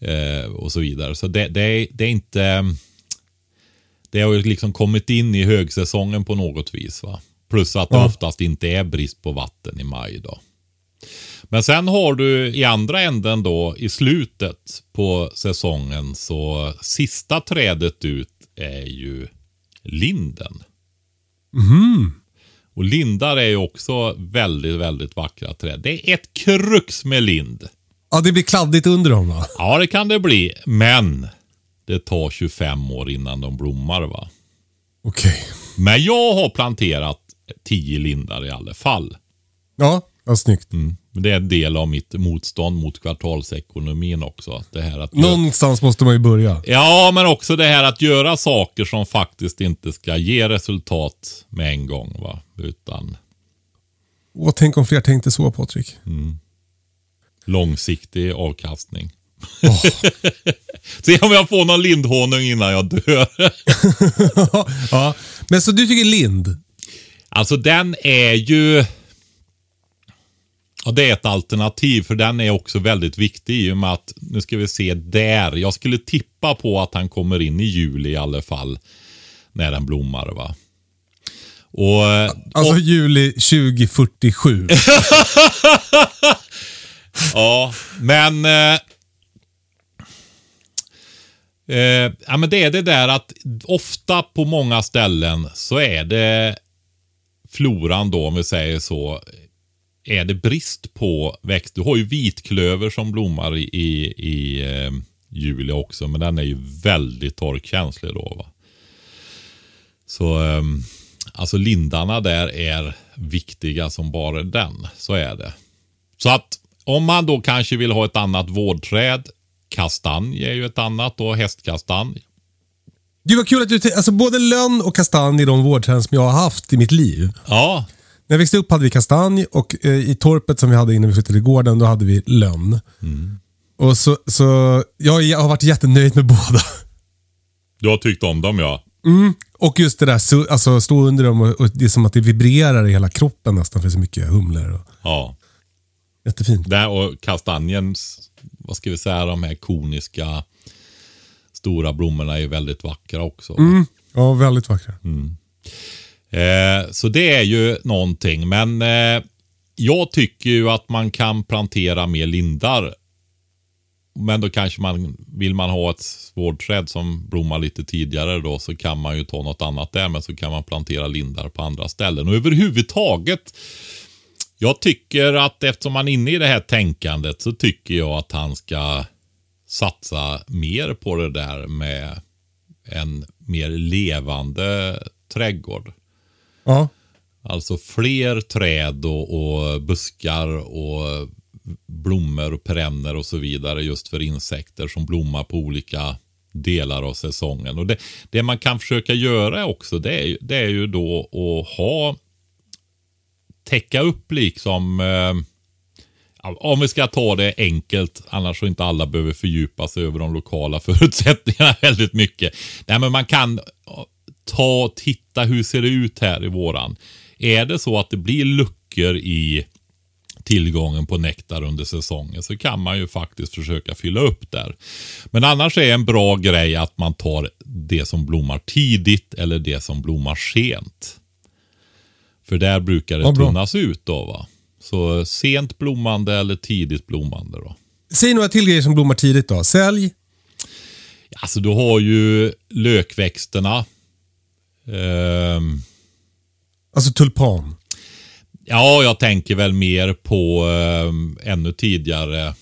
eh, och så vidare. Så det, det, är, det är inte... Det har ju liksom kommit in i högsäsongen på något vis. va. Plus att det Ja. oftast inte är brist på vatten i maj då. Men sen har du i andra änden då i slutet på säsongen så sista trädet ut är ju linden. Och lindar är ju också väldigt, väldigt vackra träd. Det är ett krux med lind. Ja, det blir kladdigt under dem va? Ja, det kan det bli. Men det tar 25 år innan de blommar va. Okej. Men jag har planterat 10 lindar i alla fall. Ja, ja, snyggt. Mm. Men Det är en del av mitt motstånd mot kvartalsekonomin också. Det här att Någonstans måste man ju börja. Ja, men också det här att göra saker som faktiskt inte ska ge resultat med en gång. va. Utan Åh, tänk om fler tänkte så Patrik. långsiktig avkastning. Se om jag får någon lindhonung innan jag dör. ja. Men så du tycker lind? Alltså den är ju... Ja, det är ett alternativ för den är också väldigt viktig i och med att, nu ska vi se där. Jag skulle tippa på att han kommer in i juli i alla fall. När den blommar va. Och, Alltså juli 2047. Ja, men... Eh, eh, ja, men det är det där att ofta på många ställen så är det floran då, om vi säger så, är det brist på växt. Du har ju vitklöver som blommar i, i, i eh, juli också. Men den är ju väldigt torkkänslig då. Va? Så ehm, alltså lindarna där är viktiga som bara den. Så är det. Så att om man då kanske vill ha ett annat vårdträd. Kastanj är ju ett annat då, hästkastanj. Gud vad kul att du, alltså både lönn och kastanj är de vårdträd som jag har haft i mitt liv. Ja, När jag växte upp hade vi kastanj och eh, i torpet som vi hade innan vi flyttade till gården, då hade vi lönn. Och så, så jag, jag har varit jättenöjd med båda. du har tyckt om dem ja. Och just det där, så, alltså stå under dem och, och det är som att det vibrerar i hela kroppen nästan för så mycket humlor. Och, Ja. jättefint. Där och kastanjens, vad ska vi säga, de här koniska stora blommorna är väldigt vackra också. Ja, väldigt vackra. Eh, så det är ju någonting. Men eh, jag tycker ju att man kan plantera mer lindar. Men då kanske man, vill man ha ett vårdträd som blommar lite tidigare då så kan man ju ta något annat där. Men så kan man plantera lindar på andra ställen. Och överhuvudtaget, jag tycker att eftersom man är inne i det här tänkandet så tycker jag att han ska satsa mer på det där med en mer levande trädgård. Ja. Alltså fler träd och, och buskar och blommor och perenner och så vidare just för insekter som blommar på olika delar av säsongen. Och det, det man kan försöka göra också det är, ju- det är ju då att ha täcka upp liksom eh, om vi ska ta det enkelt, annars så inte alla behöver fördjupa sig över de lokala förutsättningarna väldigt mycket. Nej, men man kan ta och titta hur ser det ut här i våran. Är det så att det blir luckor i tillgången på nektar under säsongen så kan man ju faktiskt försöka fylla upp där. Men annars är en bra grej att man tar det som blommar tidigt eller det som blommar sent. För där brukar det Ja, tunnas ut då va. Så sent blommande eller tidigt blommande då. Säg några till grejer som blommar tidigt då. Sälj. Alltså du har ju lökväxterna. Ehm, Alltså tulpan. ja, jag tänker väl mer på ehm, ännu tidigare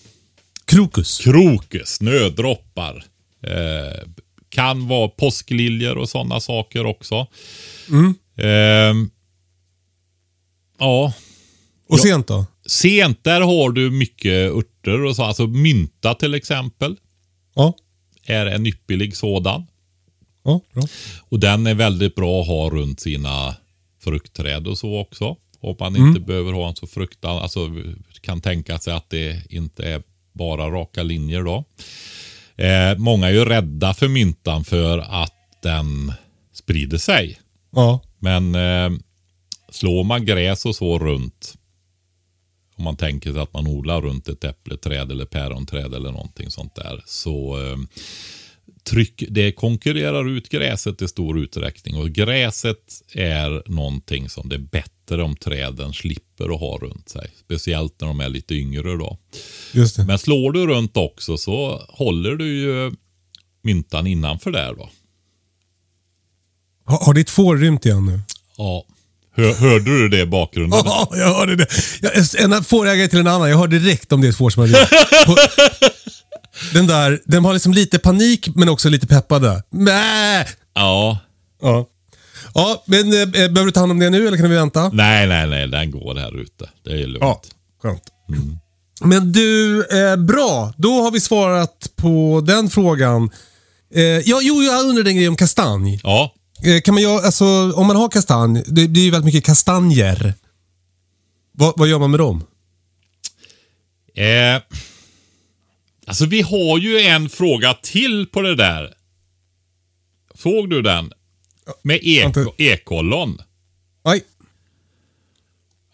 Krokus. krokus, snödroppar. Eh, kan vara påskliljor och sådana saker också. Ehm, ja, Och sent då? sent där har du mycket örter och så. Alltså mynta till exempel Ja. är en ypperlig sådan. Ja, bra. Och den är väldigt bra att ha runt sina fruktträd och så också. Om man inte behöver ha en så fruktan, alltså kan tänka sig att det inte är bara raka linjer då. Eh, många är ju rädda för myntan för att den sprider sig. Ja. Men eh, slår man gräs och så runt, om man tänker sig att man odlar runt ett äppleträd eller päronträd eller någonting sånt där, så eh, tryck, det konkurrerar ut gräset i stor utsträckning. Och gräset är någonting som det är bättre om träden slipper att ha runt sig. Speciellt när de är lite yngre då. Men slår du runt också så håller du ju myntan innanför där då. Har, har ditt får rymt igen nu? Ja. Hör, hörde du det i bakgrunden? Ja, jag hörde det. Jag, en fårägare till en annan. Jag hörde direkt om det är ett får som har rymt. Den där, den har liksom lite panik men också lite peppade. Mä! Ja. Ja. Ja, men eh, behöver du ta hand om det nu eller kan vi vänta? Nej, nej, nej. Den går här ute. Det är lugnt. Ja, skönt. Men du, eh, bra. Då har vi svarat på den frågan. Eh, ja, jo, jag undrar en grej om kastanj. Ja. Eh, kan man göra, alltså, om man har kastanj, det blir ju väldigt mycket kastanjer. Vad, vad gör man med dem? Eh, alltså vi har ju en fråga till på det där. Såg du den? Med eko, ekollon. Nej.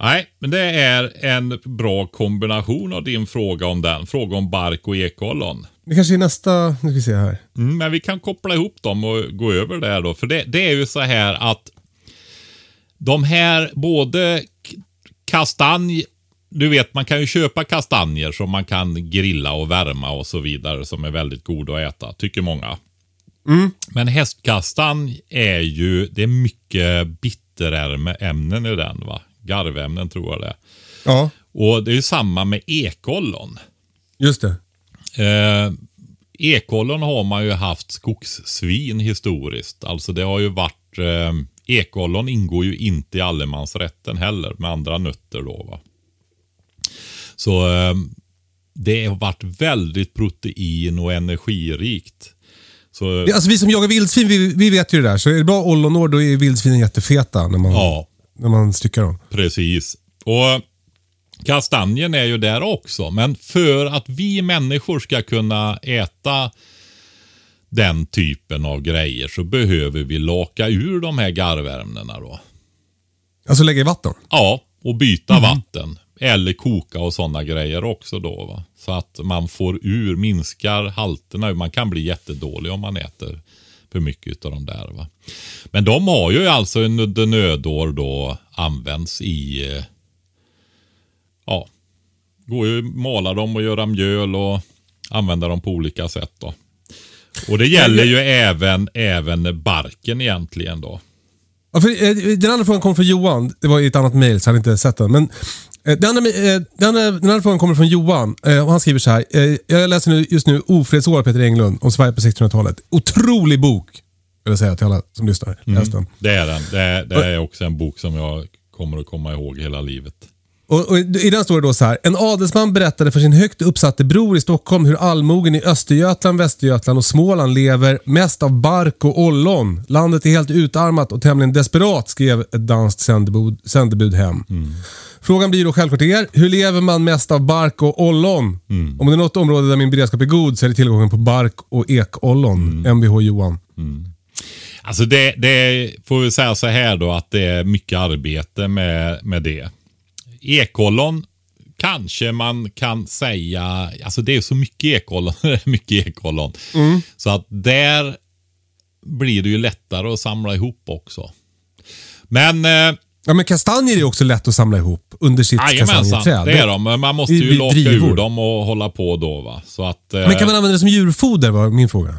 Nej, men det är en bra kombination av din fråga om den. Fråga om bark och ekollon. Det kanske är nästa, nu ska vi se här. Mm, men vi kan koppla ihop dem och gå över där då. För det, det är ju så här att de här både kastanj, du vet man kan ju köpa kastanjer som man kan grilla och värma och så vidare som är väldigt goda att äta, tycker många. Men hästkastanj är ju, det är mycket bitterämnen i den va? Garvämnen tror jag det är. Ja, Och det är ju samma med ekollon. just det. Eh, Ekollon har man ju haft skogssvin historiskt. Alltså det har ju varit... Eh, ekollon ingår ju inte i allemansrätten heller med andra nötter då. Va? Så eh, det har varit väldigt protein och energirikt. Så, Alltså vi som jagar vildsvin, vi, vi vet ju det där. Så är det bra ollonår, då är vildsvinen jättefeta när man, ja, när man styckar dem. precis. Och kastanjen är ju där också. Men för att vi människor ska kunna äta den typen av grejer så behöver vi laka ur de här garvärmnena då. Alltså lägga i vatten. Ja, och byta vatten. Eller koka och sådana grejer också då. Va? Så att man får ur, minskar halterna. Man kan bli jättedålig om man äter för mycket av de där. Va? Men de har ju alltså under nödår då använts i, eh, ja, går ju att mala dem och göra mjöl och använda dem på olika sätt då. Och det gäller ju även, även barken egentligen då. Ja, för, eh, den andra frågan kom från Johan. Det var i ett annat mejl så jag hade inte sett den. Men, den, andra, eh, den, andra, den andra frågan kommer från Johan. Eh, och han skriver så här. Eh, jag läser nu, just nu Ofredsår av Peter Englund om Sverige på 1600-talet. Otrolig bok. Vill jag säga till alla som lyssnar. Den. Det är den. Det är, det är också en bok som jag kommer att komma ihåg hela livet. Och, och I den står det då så här. En adelsman berättade för sin högt uppsatte bror i Stockholm hur allmogen i Östergötland, Västergötland och Småland lever mest av bark och ollon. Landet är helt utarmat och tämligen desperat, skrev ett danskt sändebud, sändebud hem. Frågan blir då självklart till er. Hur lever man mest av bark och ollon? Om det är något område där min beredskap är god så är det tillgången på bark och ekollon. Mvh Johan. Alltså det, det får vi säga så här då att det är mycket arbete med, med det. Ekollon kanske man kan säga, alltså det är så mycket ekollon, mycket ekollon. Så att där blir det ju lättare att samla ihop också. Men eh, Ja, men kastanjer är också lätt att samla ihop under sitt kastanjeträd. det är de. Men man måste ju locka drivor. ur dem och hålla på då va. Så att, eh, Men kan man använda det som djurfoder var min fråga.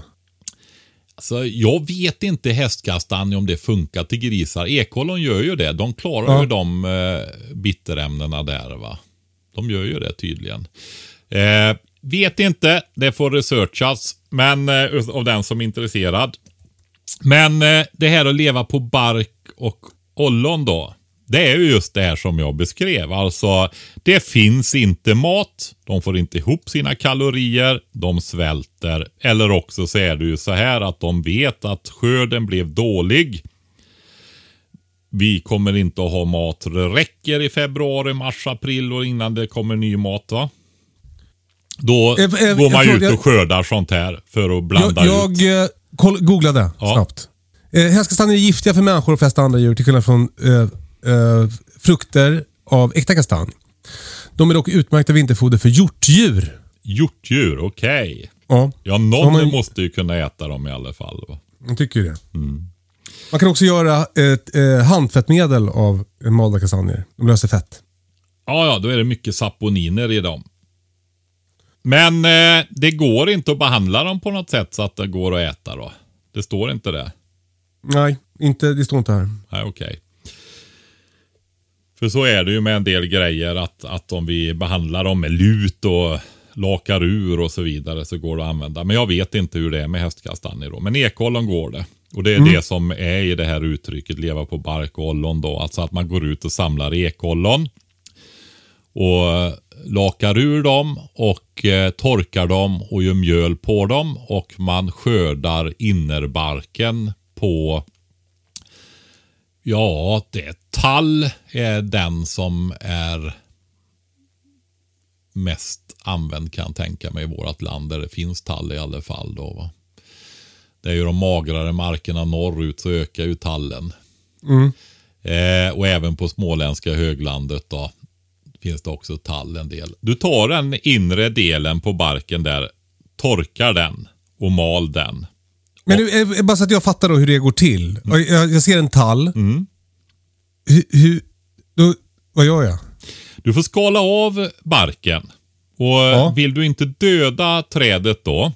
Alltså, jag vet inte hästkastanj om det funkar till grisar. Ekollon gör ju det. De klarar Ja. ju de eh, bitterämnena där. va. De gör ju det tydligen. Eh, vet inte. Det får researchas. Men eh, av den som är intresserad. Men eh, det här att leva på bark och ollon då. Det är ju just det här som jag beskrev. Alltså, det finns inte mat. De får inte ihop sina kalorier. De svälter. Eller också så är det ju så här att de vet att skörden blev dålig. Vi kommer inte att ha mat. Det räcker i februari, mars, april och innan det kommer ny mat. va? Då Eh, eh, går man jag ut och skördar sånt här för att blanda Jag, ut. jag eh, googlade Ja. snabbt. Eh, är giftiga för människor och flesta andra djur till skillnad från eh, eh, frukter av äkta kastanj. De är dock utmärkta vinterfoder för hjortdjur. Hjortdjur, okej. Ja, Ja, Har någon man- måste ju kunna äta dem i alla fall. Va? jag tycker ju det. Man kan också göra ett eh, handfettmedel av malda kastanjer. De löser fett. Ja, ja, då är det mycket saponiner i dem. Men eh, det går inte att behandla dem på något sätt så att det går att äta då. Det står inte det. Nej, inte, det står inte här. Nej, okej. För så är det ju med en del grejer att, att om vi behandlar dem med lut och lakar ur och så vidare så går det att använda. Men jag vet inte hur det är med hästkastanjer då. Men ekollon går det. Och det är det som är i det här uttrycket leva på bark och ollon då. Alltså att man går ut och samlar ekollon. Och lakar ur dem och eh, torkar dem och gör mjöl på dem. Och man skördar innerbarken på Ja, det tall är den som är mest använd kan jag tänka mig i vårt land där det finns tall i alla fall. Då, va? Det är ju de magrare markerna norrut så ökar ju tallen. Eh, och även på småländska höglandet då finns det också tall en del. Du tar den inre delen på barken där, torkar den och mal den. Men nu, eh, bara så att jag fattar då hur det går till. Jag, jag ser en tall. Hur, hur, då, vad gör jag? Du får skala av barken. Och Ja. vill du inte döda trädet då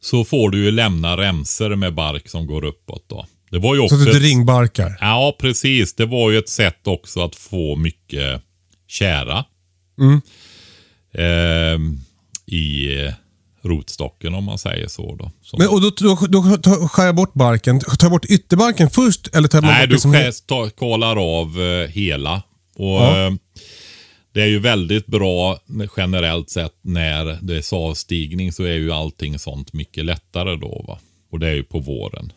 så får du ju lämna remser med bark som går uppåt då. Det var ju Så också att du inte ringbarkar. Ja, precis. Det var ju ett sätt också att få mycket kära. Mm. Ehm, I rotstocken om man säger så. Då. Så- Men, och då, då, då tar- skär jag bort barken. Tar jag bort ytterbarken först eller tar man Nej, bort du liksom skär- ta- skalar av eh, hela. Och Ja. eh, Det är ju väldigt bra generellt sett när det är savstigning så är ju allting sånt mycket lättare då. va. Och det är ju på våren.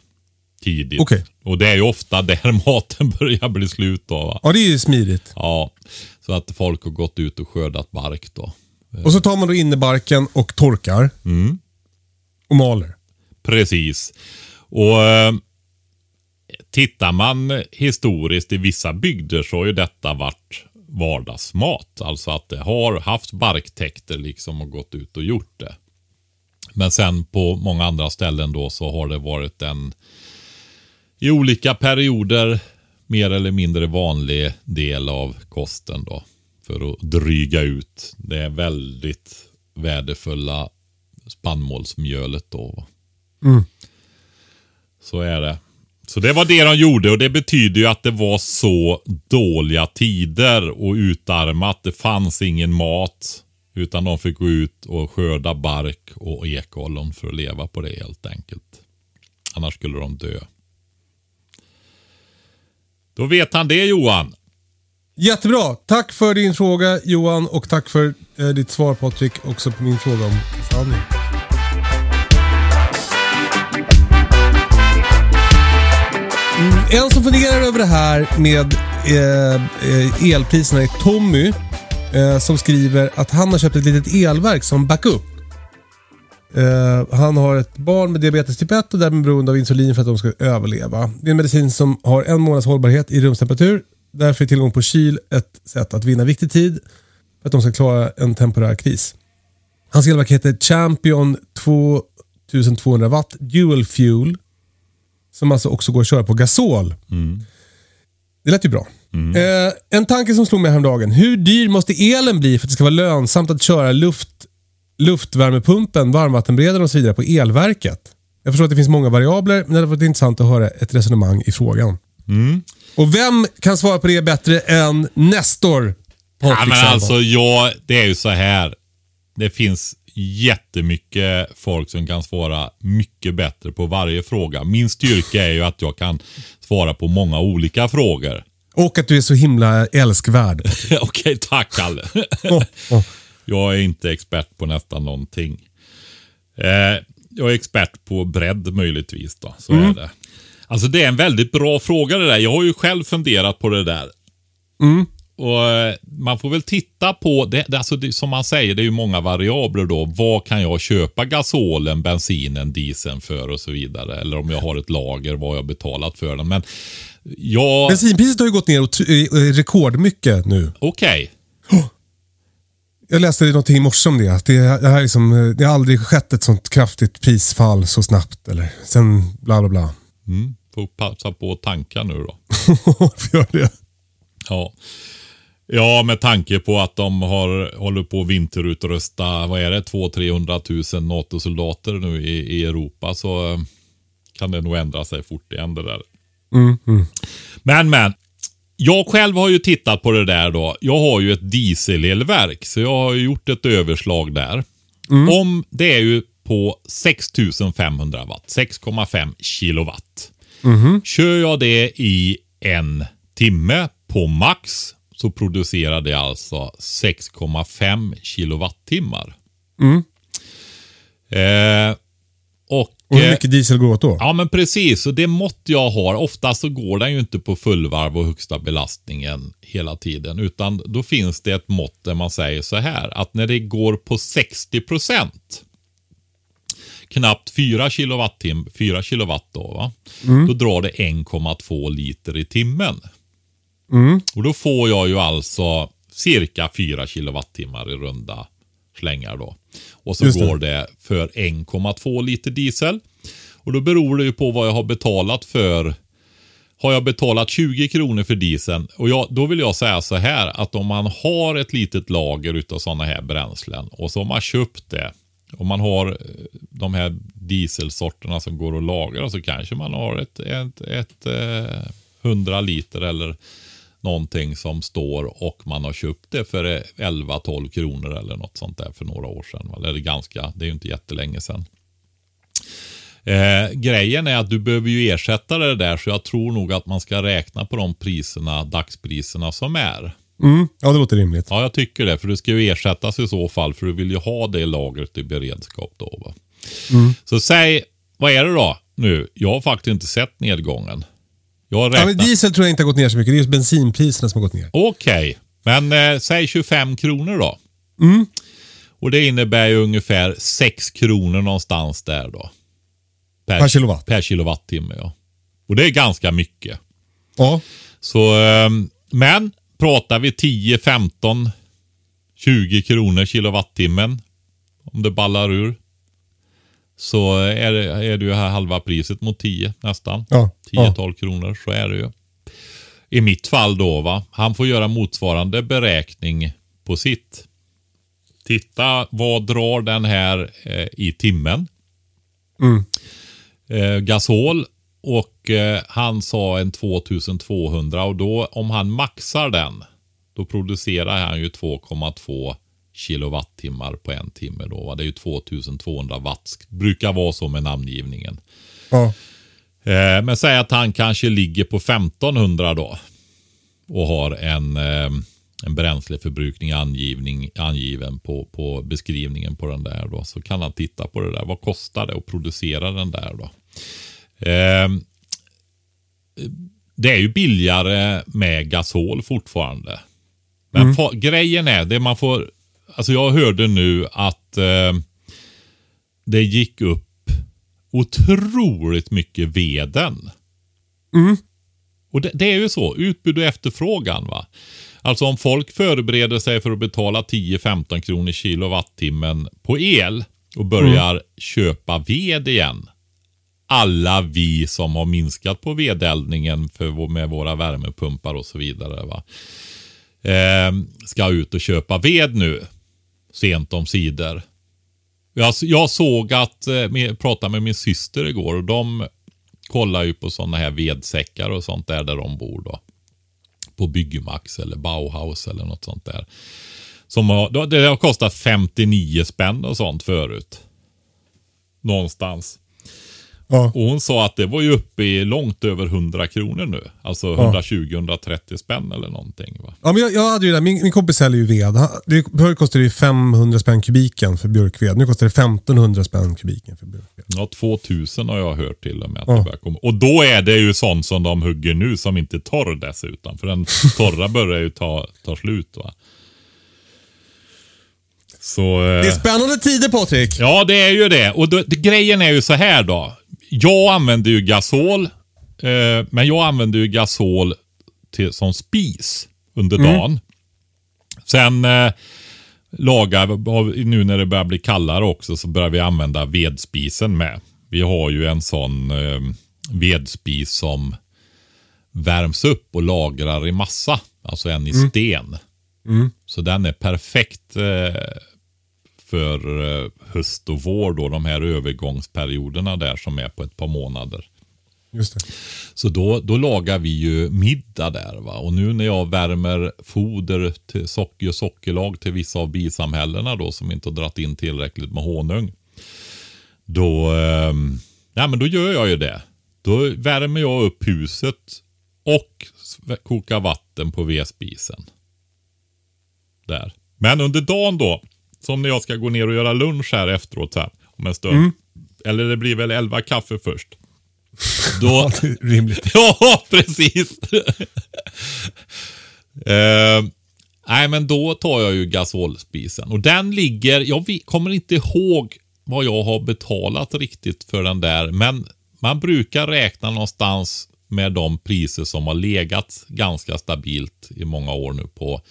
Tidigt. Okej. Och det är ju ofta där maten börjar bli slut då. Va? Ja, det är ju smidigt. Ja, så att folk har gått ut och skördat bark då. Och så tar man då innerbarken och torkar. Mm. Och maler. Precis. Och eh, tittar man historiskt i vissa bygder så har ju detta varit vardagsmat. Alltså att det har haft barktäkter liksom och gått ut och gjort det. Men sen på många andra ställen då så har det varit en i olika perioder mer eller mindre vanlig del av kosten då. För att dryga ut det väldigt värdefulla spannmålsmjölet då. va. Så är det. Så det var det de gjorde och det betyder ju att det var så dåliga tider och utarmat. Det fanns ingen mat. Utan de fick gå ut och skörda bark och ekollon för att leva på det helt enkelt. Annars skulle de dö. Då vet han det Johan. Jättebra. Tack för din fråga Johan och tack för eh, ditt svar Patrik också på min fråga om sanning. Mm, en som funderar över det här med eh, eh, elpriserna är Tommy eh, som skriver att han har köpt ett litet elverk som backup. Eh, han har ett barn med diabetes typ 1 och därmed beroende av insulin för att de ska överleva. Det är en medicin som har en månads hållbarhet i rumstemperatur. Därför är tillgång på kyl ett sätt att vinna viktig tid för att de ska klara en temporär kris. Hans elverk heter Champion 2200 watt Dual Fuel. Som alltså också går att köra på gasol. Det lät ju bra. Eh, en tanke som slog mig häromdagen. Hur dyr måste elen bli för att det ska vara lönsamt att köra luft, luftvärmepumpen, varmvattenberedaren och så vidare på elverket? Jag förstår att det finns många variabler, men det hade varit intressant att höra ett resonemang i frågan. Och vem kan svara på det bättre än Nestor? Ja, men alltså, ja, det är ju så här. Det finns jättemycket folk som kan svara mycket bättre på varje fråga. Min styrka är ju att jag kan svara på många olika frågor. Och att du är så himla älskvärd. Okej, tack Kalle. Åh, åh. Jag är inte expert på nästan någonting. Eh, jag är expert på bredd möjligtvis då. Så är det. Alltså det är en väldigt bra fråga det där. Jag har ju själv funderat på det där. Och eh, Man får väl titta på, det, det, alltså det, som man säger, det är ju många variabler då. Vad kan jag köpa gasolen, bensinen, dieseln för och så vidare. Eller om jag har ett lager, vad jag har betalat för den. Men jag, Bensinpriset har ju gått ner rekordmycket nu. okej. Jag läste någonting i morse om det. Att det, det, här är liksom, eh, det har aldrig skett ett sånt kraftigt prisfall så snabbt. Eller sen bla bla bla. Mm, får passa på att tanka nu då. Gör det? Ja. Ja, med tanke på att de har, håller på att vinterutrusta, vad är det, 200-300 000 NATO-soldater nu i, i Europa så eh, kan det nog ändra sig fort igen det där. Men, men. Jag själv har ju tittat på det där då. Jag har ju ett dieselelverk, så jag har ju gjort ett överslag där. Om det är ju på 6500 watt, 6,5 kilowatt. Kör jag det i en timme på max så producerar det alltså 6,5 kilowattimmar. Eh, och, Och hur eh, mycket diesel går åt då? Ja men precis, och det mått jag har, oftast så går den ju inte på fullvarv och högsta belastningen hela tiden. Utan då finns det ett mått där man säger så här, att när det går på 60 procent knappt 4 kilowattim, 4 kilowatt då, va? då drar det 1,2 liter i timmen. Och då får jag ju alltså cirka 4 kilowattimmar i runda slängar då. Och så Just det. går det för 1,2 liter diesel. Och då beror det ju på vad jag har betalat för. Har jag betalat 20 kronor för dieseln och jag, då vill jag säga så här att om man har ett litet lager utav sådana här bränslen och så har man köpt det om man har eh, de här dieselsorterna som går att lagra så kanske man har ett, ett, ett, eh, 100 liter eller någonting som står och man har köpt det för eh, 11-12 kronor eller något sånt där för några år sedan. Eller det är ganska, det är ju inte jättelänge sedan. Eh, grejen är att du behöver ju ersätta det där så jag tror nog att man ska räkna på de priserna, dagspriserna som är. Mm. Ja, det låter rimligt. Ja, jag tycker det. För det ska ju ersättas i så fall. För du vill ju ha det lagret i beredskap då. Va? Så säg, vad är det då nu? Jag har faktiskt inte sett nedgången. Jag har Ja, räknat. men diesel tror jag inte har gått ner så mycket. Det är just bensinpriserna som har gått ner. Okej, men eh, säg 25 kronor då. Mm. Och det innebär ju ungefär 6 kronor någonstans där då. Per kilowatt. Per kilowattimme, ja. Och det är ganska mycket. Ja. Så, ehm, men pratar vi 10, 15, 20 kronor kilowattimmen. Om det ballar ur. Så är det, är det ju här halva priset mot 10 nästan. Ja. 10-12 kronor, så är det ju. I mitt fall då, va. Han får göra motsvarande beräkning på sitt. Titta, vad drar den här eh, i timmen? Mm. Eh, gasol och eh, han sa en 2200 och då om han maxar den då producerar han ju 2,2 kilowattimmar på en timme. Då, va? Det är ju 2200 watt. Brukar vara så med namngivningen. Ja. Eh, men säg att han kanske ligger på 1500 då. Och har en, eh, en bränsleförbrukning angivning, angiven på, på beskrivningen på den där. Då. Så kan han titta på det där. Vad kostar det att producera den där då? Eh, det är ju billigare med gasol fortfarande. Men fa- grejen är, det man får... Alltså jag hörde nu att eh, det gick upp otroligt mycket veden. Och det, det är ju så, utbud och efterfrågan. va. Alltså om folk förbereder sig för att betala 10-15 kronor kilowattimmen på el och börjar köpa ved igen. Alla vi som har minskat på vedeldningen för, med våra värmepumpar och så vidare. Va? Eh, ska ut och köpa ved nu. Sent om sidor. Jag, jag såg att, eh, pratade med min syster igår och de kollar ju på sådana här vedsäckar och sånt där där de bor då. På Byggmax eller Bauhaus eller något sånt där. Som har, det har kostat 59 spänn och sånt förut. Någonstans. Ja. Och hon sa att det var ju uppe i långt över 100 kronor nu. Alltså 120-130 spänn eller någonting. Va? Ja, men jag, jag hade ju det. Min, min kompis säljer ju ved. Han- Det förut kostade det 500 spänn kubiken för björkved. Nu kostar det 1500 spänn kubiken för björkved. Ja, 2000 har jag hört till och med. Att Ja. det börjar komma. Och då är det ju sånt som de hugger nu som inte är torr dessutom. För den torra börjar ju ta, ta slut. va. Så... eh, Det är spännande tider Patrik. Ja, det är ju det. Och då, det, grejen är ju så här då. Jag använder ju gasol, eh, men jag använder ju gasol till, som spis under dagen. Sen eh, lagar, nu när det börjar bli kallare också, så börjar vi använda vedspisen med. Vi har ju en sån eh, vedspis som värms upp och lagrar i massa. Alltså en i sten. Så den är perfekt eh, för eh, höst och vår då, de här övergångsperioderna där som är på ett par månader. Just det. Så då, då lagar vi ju middag där. Va? Och nu när jag värmer foder till socker och sockerlag till vissa av bisamhällena då som inte har dratt in tillräckligt med honung. Då, eh, ja, men då gör jag ju det. Då värmer jag upp huset och kokar vatten på vedspisen. Där. Men under dagen då, som när jag ska gå ner och göra lunch här efteråt här, om en stund. Eller det blir väl elva kaffe först. Då, är rimligt. Ja, precis. eh, nej, men då tar jag ju gasolspisen. Och den ligger, jag kommer inte ihåg vad jag har betalat riktigt för den där. Men man brukar räkna någonstans med de priser som har legat ganska stabilt i många år nu på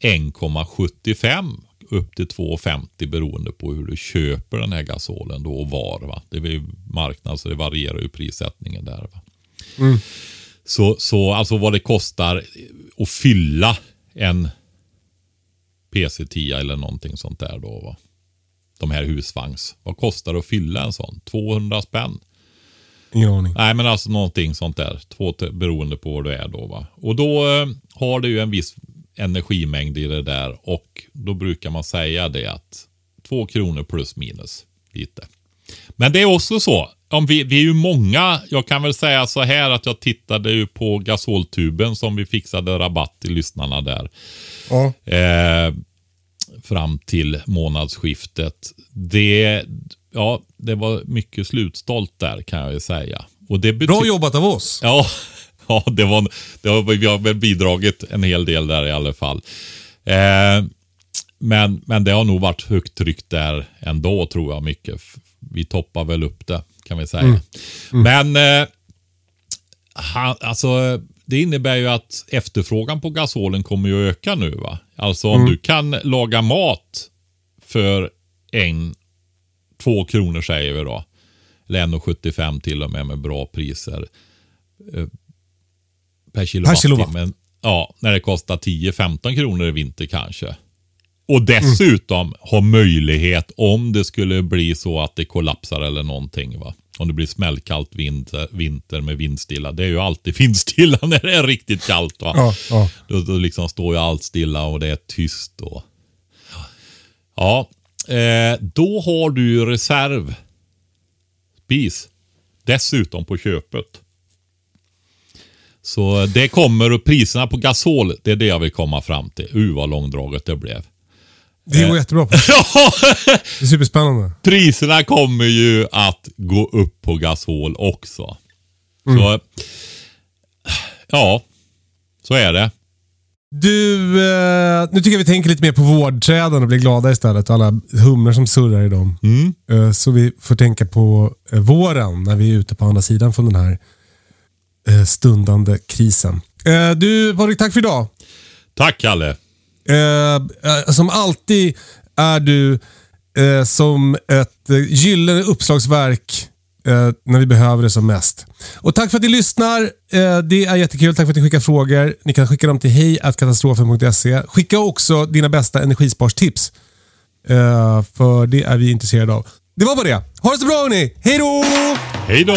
1,75 upp till 2,50 beroende på hur du köper den här gasolen då och var. Va? Det är marknad så det varierar ju prissättningen där. Va? Så, så alltså vad det kostar att fylla en PC10 eller någonting sånt där då. Va? De här husvagns. Vad kostar det att fylla en sån? 200 spänn. Ingen aning. Nej, men alltså någonting sånt där. Två beroende på vad du är då. Va? Och då eh, har det ju en viss energimängd i det där och då brukar man säga det att två kronor plus minus lite. Men det är också så. Om vi, vi är ju många. Jag kan väl säga så här att jag tittade ju på gasoltuben som vi fixade rabatt till lyssnarna där. Ja. Eh, fram till månadsskiftet. Det, ja, det var mycket slutstolt där kan jag ju säga. Och det Bra jobbat av oss. Ja, ja det var, det har, vi har väl bidragit en hel del där i alla fall. Eh, men, men det har nog varit högt tryck där ändå tror jag mycket. Vi toppar väl upp det kan vi säga. Men eh, han, alltså, det innebär ju att efterfrågan på gasolen kommer ju öka nu. va? Alltså om du kan laga mat för en, två kronor säger vi då. Eller 1,75 till och med med bra priser. Per kilowattimme. kilowatt. Ja, när det kostar 10-15 kronor i vinter kanske. Och dessutom ha möjlighet om det skulle bli så att det kollapsar eller någonting. va. Om det blir smällkallt vinter, vinter med vindstilla. Det är ju alltid vindstilla när det är riktigt kallt. va. Ja, ja. Då, då liksom står ju allt stilla och det är tyst. Och... Ja, eh, då har du ju reserv. Spis. Dessutom på köpet. Så det kommer och priserna på gasol, det är det jag vill komma fram till. Uh vad långdraget det blev. Det går jättebra på. Ja, Det är superspännande. priserna kommer ju att gå upp på gasol också. Så, ja, så är det. Du, eh, nu tycker jag vi tänker lite mer på vårdträden och blir glada istället. Alla humlor som surrar i dem. Eh, så vi får tänka på eh, våren när vi är ute på andra sidan från den här eh, stundande krisen. Eh, du, Patrik, tack för idag. Tack Kalle. Eh, eh, som alltid är du eh, som ett eh, gyllene uppslagsverk eh, när vi behöver det som mest. Och Tack för att ni lyssnar. Eh, det är jättekul. Tack för att ni skickar frågor. Ni kan skicka dem till hejkatastrofen.se. Skicka också dina bästa energisparstips. Eh, för det är vi intresserade av. Det var bara det. Ha det så bra hörni. Hej då! Hej då.